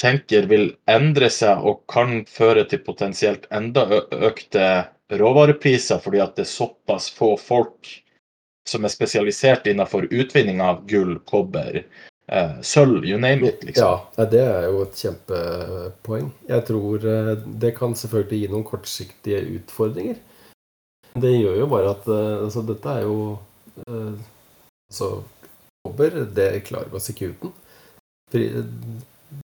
tenker vil endre seg og kan føre til potensielt enda økte råvarepriser, fordi at det er såpass få folk som er spesialisert innenfor utvinning av gull, kobber, eh, sølv, you name it. Liksom. Ja, det er jo et kjempepoeng. Jeg tror eh, det kan selvfølgelig gi noen kortsiktige utfordringer. Det gjør jo bare at eh, altså, dette er jo eh, så kobber, det klarer vi oss ikke uten.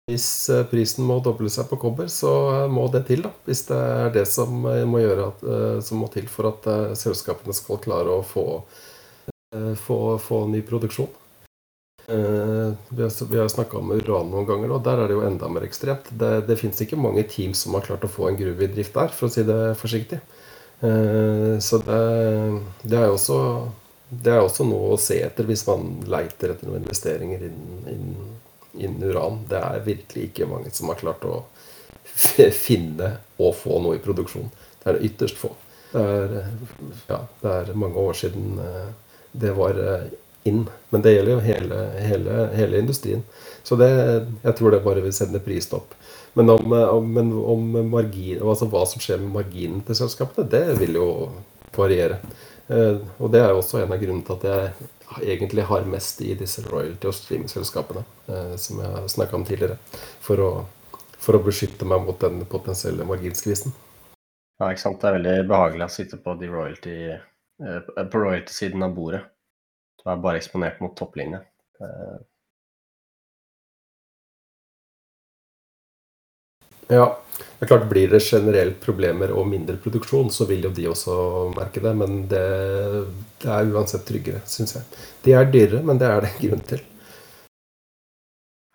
Hvis eh, prisen må doble seg på kobber, så må det til. da, Hvis det er det som eh, må, at, eh, som må til for at selskapene skal klare å få, få, få ny produksjon. Vi har, vi har snakka om uran noen ganger, og der er det jo enda mer ekstremt. Det, det fins ikke mange team som har klart å få en gruve i drift der, for å si det forsiktig. Så det, det er jo også det er også noe å se etter hvis man leiter etter noen investeringer innen, innen, innen, uran. Det er virkelig ikke mange som har klart å finne og få noe i produksjon. Det er det ytterst få. Det er, ja, det er mange år siden eh, det var eh, inn. Men det gjelder jo hele, hele, hele industrien. Så det, jeg tror det bare vil sende prisstopp. Men, om, om, men om margin, altså hva som skjer med marginen til selskapene, det vil jo variere. Eh, og det er jo også en av grunnene til at jeg egentlig har mest i disse royalty- og streamingselskapene, eh, som jeg har snakka om tidligere, for å, for å, beskytte meg mot den potensielle marginskvisen. Ja, ikke sant. Det er veldig behagelig å sitte på, royalty, eh, på royalty-siden av bordet. Du er bare eksponert mot topplinje. Ja. Det er klart Blir det generelt problemer og mindre produksjon, så vil jo de også merke det. Men det, det er uansett tryggere, syns jeg. De er dyrere, men det er det grunn til.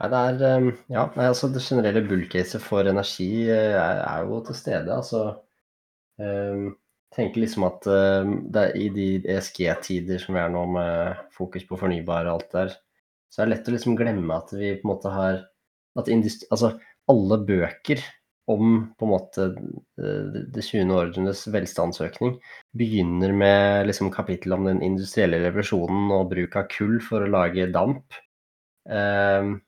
Nei, det er ehm, Ja, nei, altså det generelle bullcaset for energi eh, er, er jo til stede. Altså um, tenker liksom at um, det er i de ESG-tider som vi er nå, med fokus på fornybar og alt der, så er det lett å liksom glemme at vi på en måte har At industri, altså alle bøker om på en måte eh, det 20. århundres velstandsøkning begynner med liksom kapittel om den industrielle revolusjonen og bruk av kull for å lage damp. Um,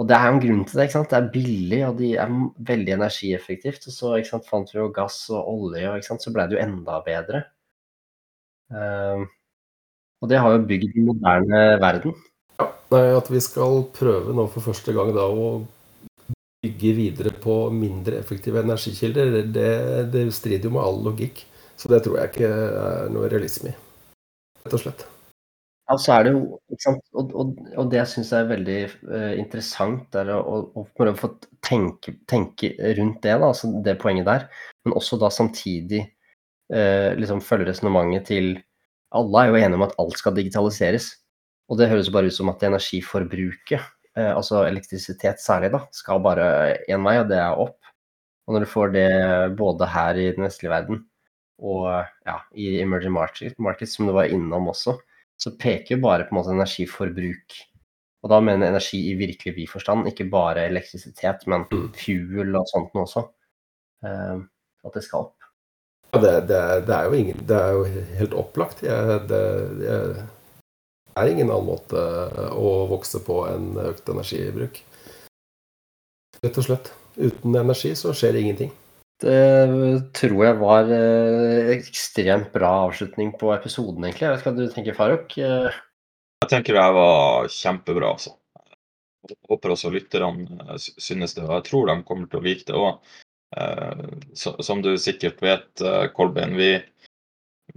og det er jo en grunn til det. ikke sant? Det er billig, og de er veldig energieffektivt. Og så sant, fant vi jo gass og olje, og sant, så ble det jo enda bedre. Um, og det har jo bygd den moderne verden. Ja, nei, At vi skal prøve nå for første gang da å bygge videre på mindre effektive energikilder, det, det strider jo med all logikk. Så det tror jeg ikke er noe realisme i, rett og slett. Ja, er det jo? Og, og, og det jeg syns er veldig uh, interessant, er å, å, å få tenke, tenke, rundt det, da, altså det poenget der. Men også da samtidig uh, liksom følge resonnementet til Alle er jo enige om at alt skal digitaliseres. Og det høres bare ut som at energiforbruket altså elektrisitet særlig, da, skal bare én vei, og det er opp. Og når du får det både her i den vestlige verden og ja, i emerging market, markets, som du var innom også, så peker jo bare på en måte energiforbruk. Og da mener jeg energi i virkelig vid forstand, ikke bare elektrisitet, men mm. fuel og sånt noe også. Uh, at det skal opp. Ja, det, det, det, er jo ingen, det er jo helt opplagt. Jeg, det, jeg er ingen annen måte å vokse på enn økt energibruk. Rett og slett. Uten energi så skjer det ingenting. Det tror jeg var eh, ekstremt bra avslutning på episoden, egentlig. Jeg vet ikke hva du tenker, Faruk? Jeg tenker det var kjempebra, altså. Jeg håper også lytterne eh, synes det, og jeg tror de kommer til å like det òg. Eh, som du sikkert vet, Kolbein, vi,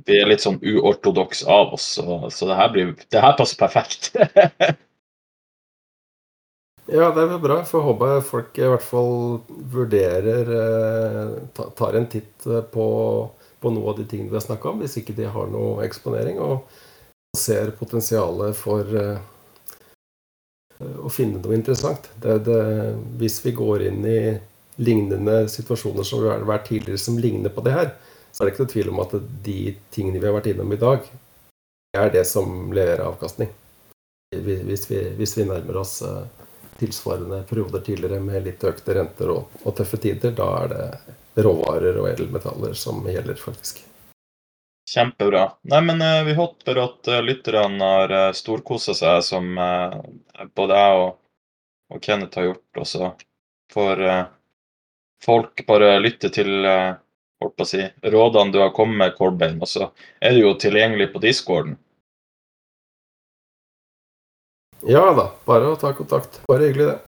vi er litt sånn uortodoks av oss, så, så det, her blir, det her passer perfekt. ja, det er bra. Får håpe folk i hvert fall vurderer eh, Tar en titt eh, på, på noe av de tingene vi har snakka om, hvis ikke de har noe eksponering, og ser potensialet for eh, å finne noe interessant. Det, det, hvis vi går inn i lignende situasjoner som vi har vært tidligere, som ligner på det her, så er det ikke noe tvil om at de tingene vi har vært innom i dag, er det som leverer avkastning. Hvis vi, hvis vi nærmer oss eh, tilsvarende perioder tidligere med litt økte renter og, og tøffe tider, da er det råvarer og edelmetaller som gjelder, faktisk. Kjempebra. Nei, men uh, Vi håper at uh, lytterne har uh, storkosa seg, som både jeg og, og, Kenneth har gjort. Og så får folk bare lytte til holdt på å si, rådene du har kommet med, Kolbein, og så er du jo tilgjengelig på discorden. Ja da, bare å ta kontakt. Bare hyggelig, det.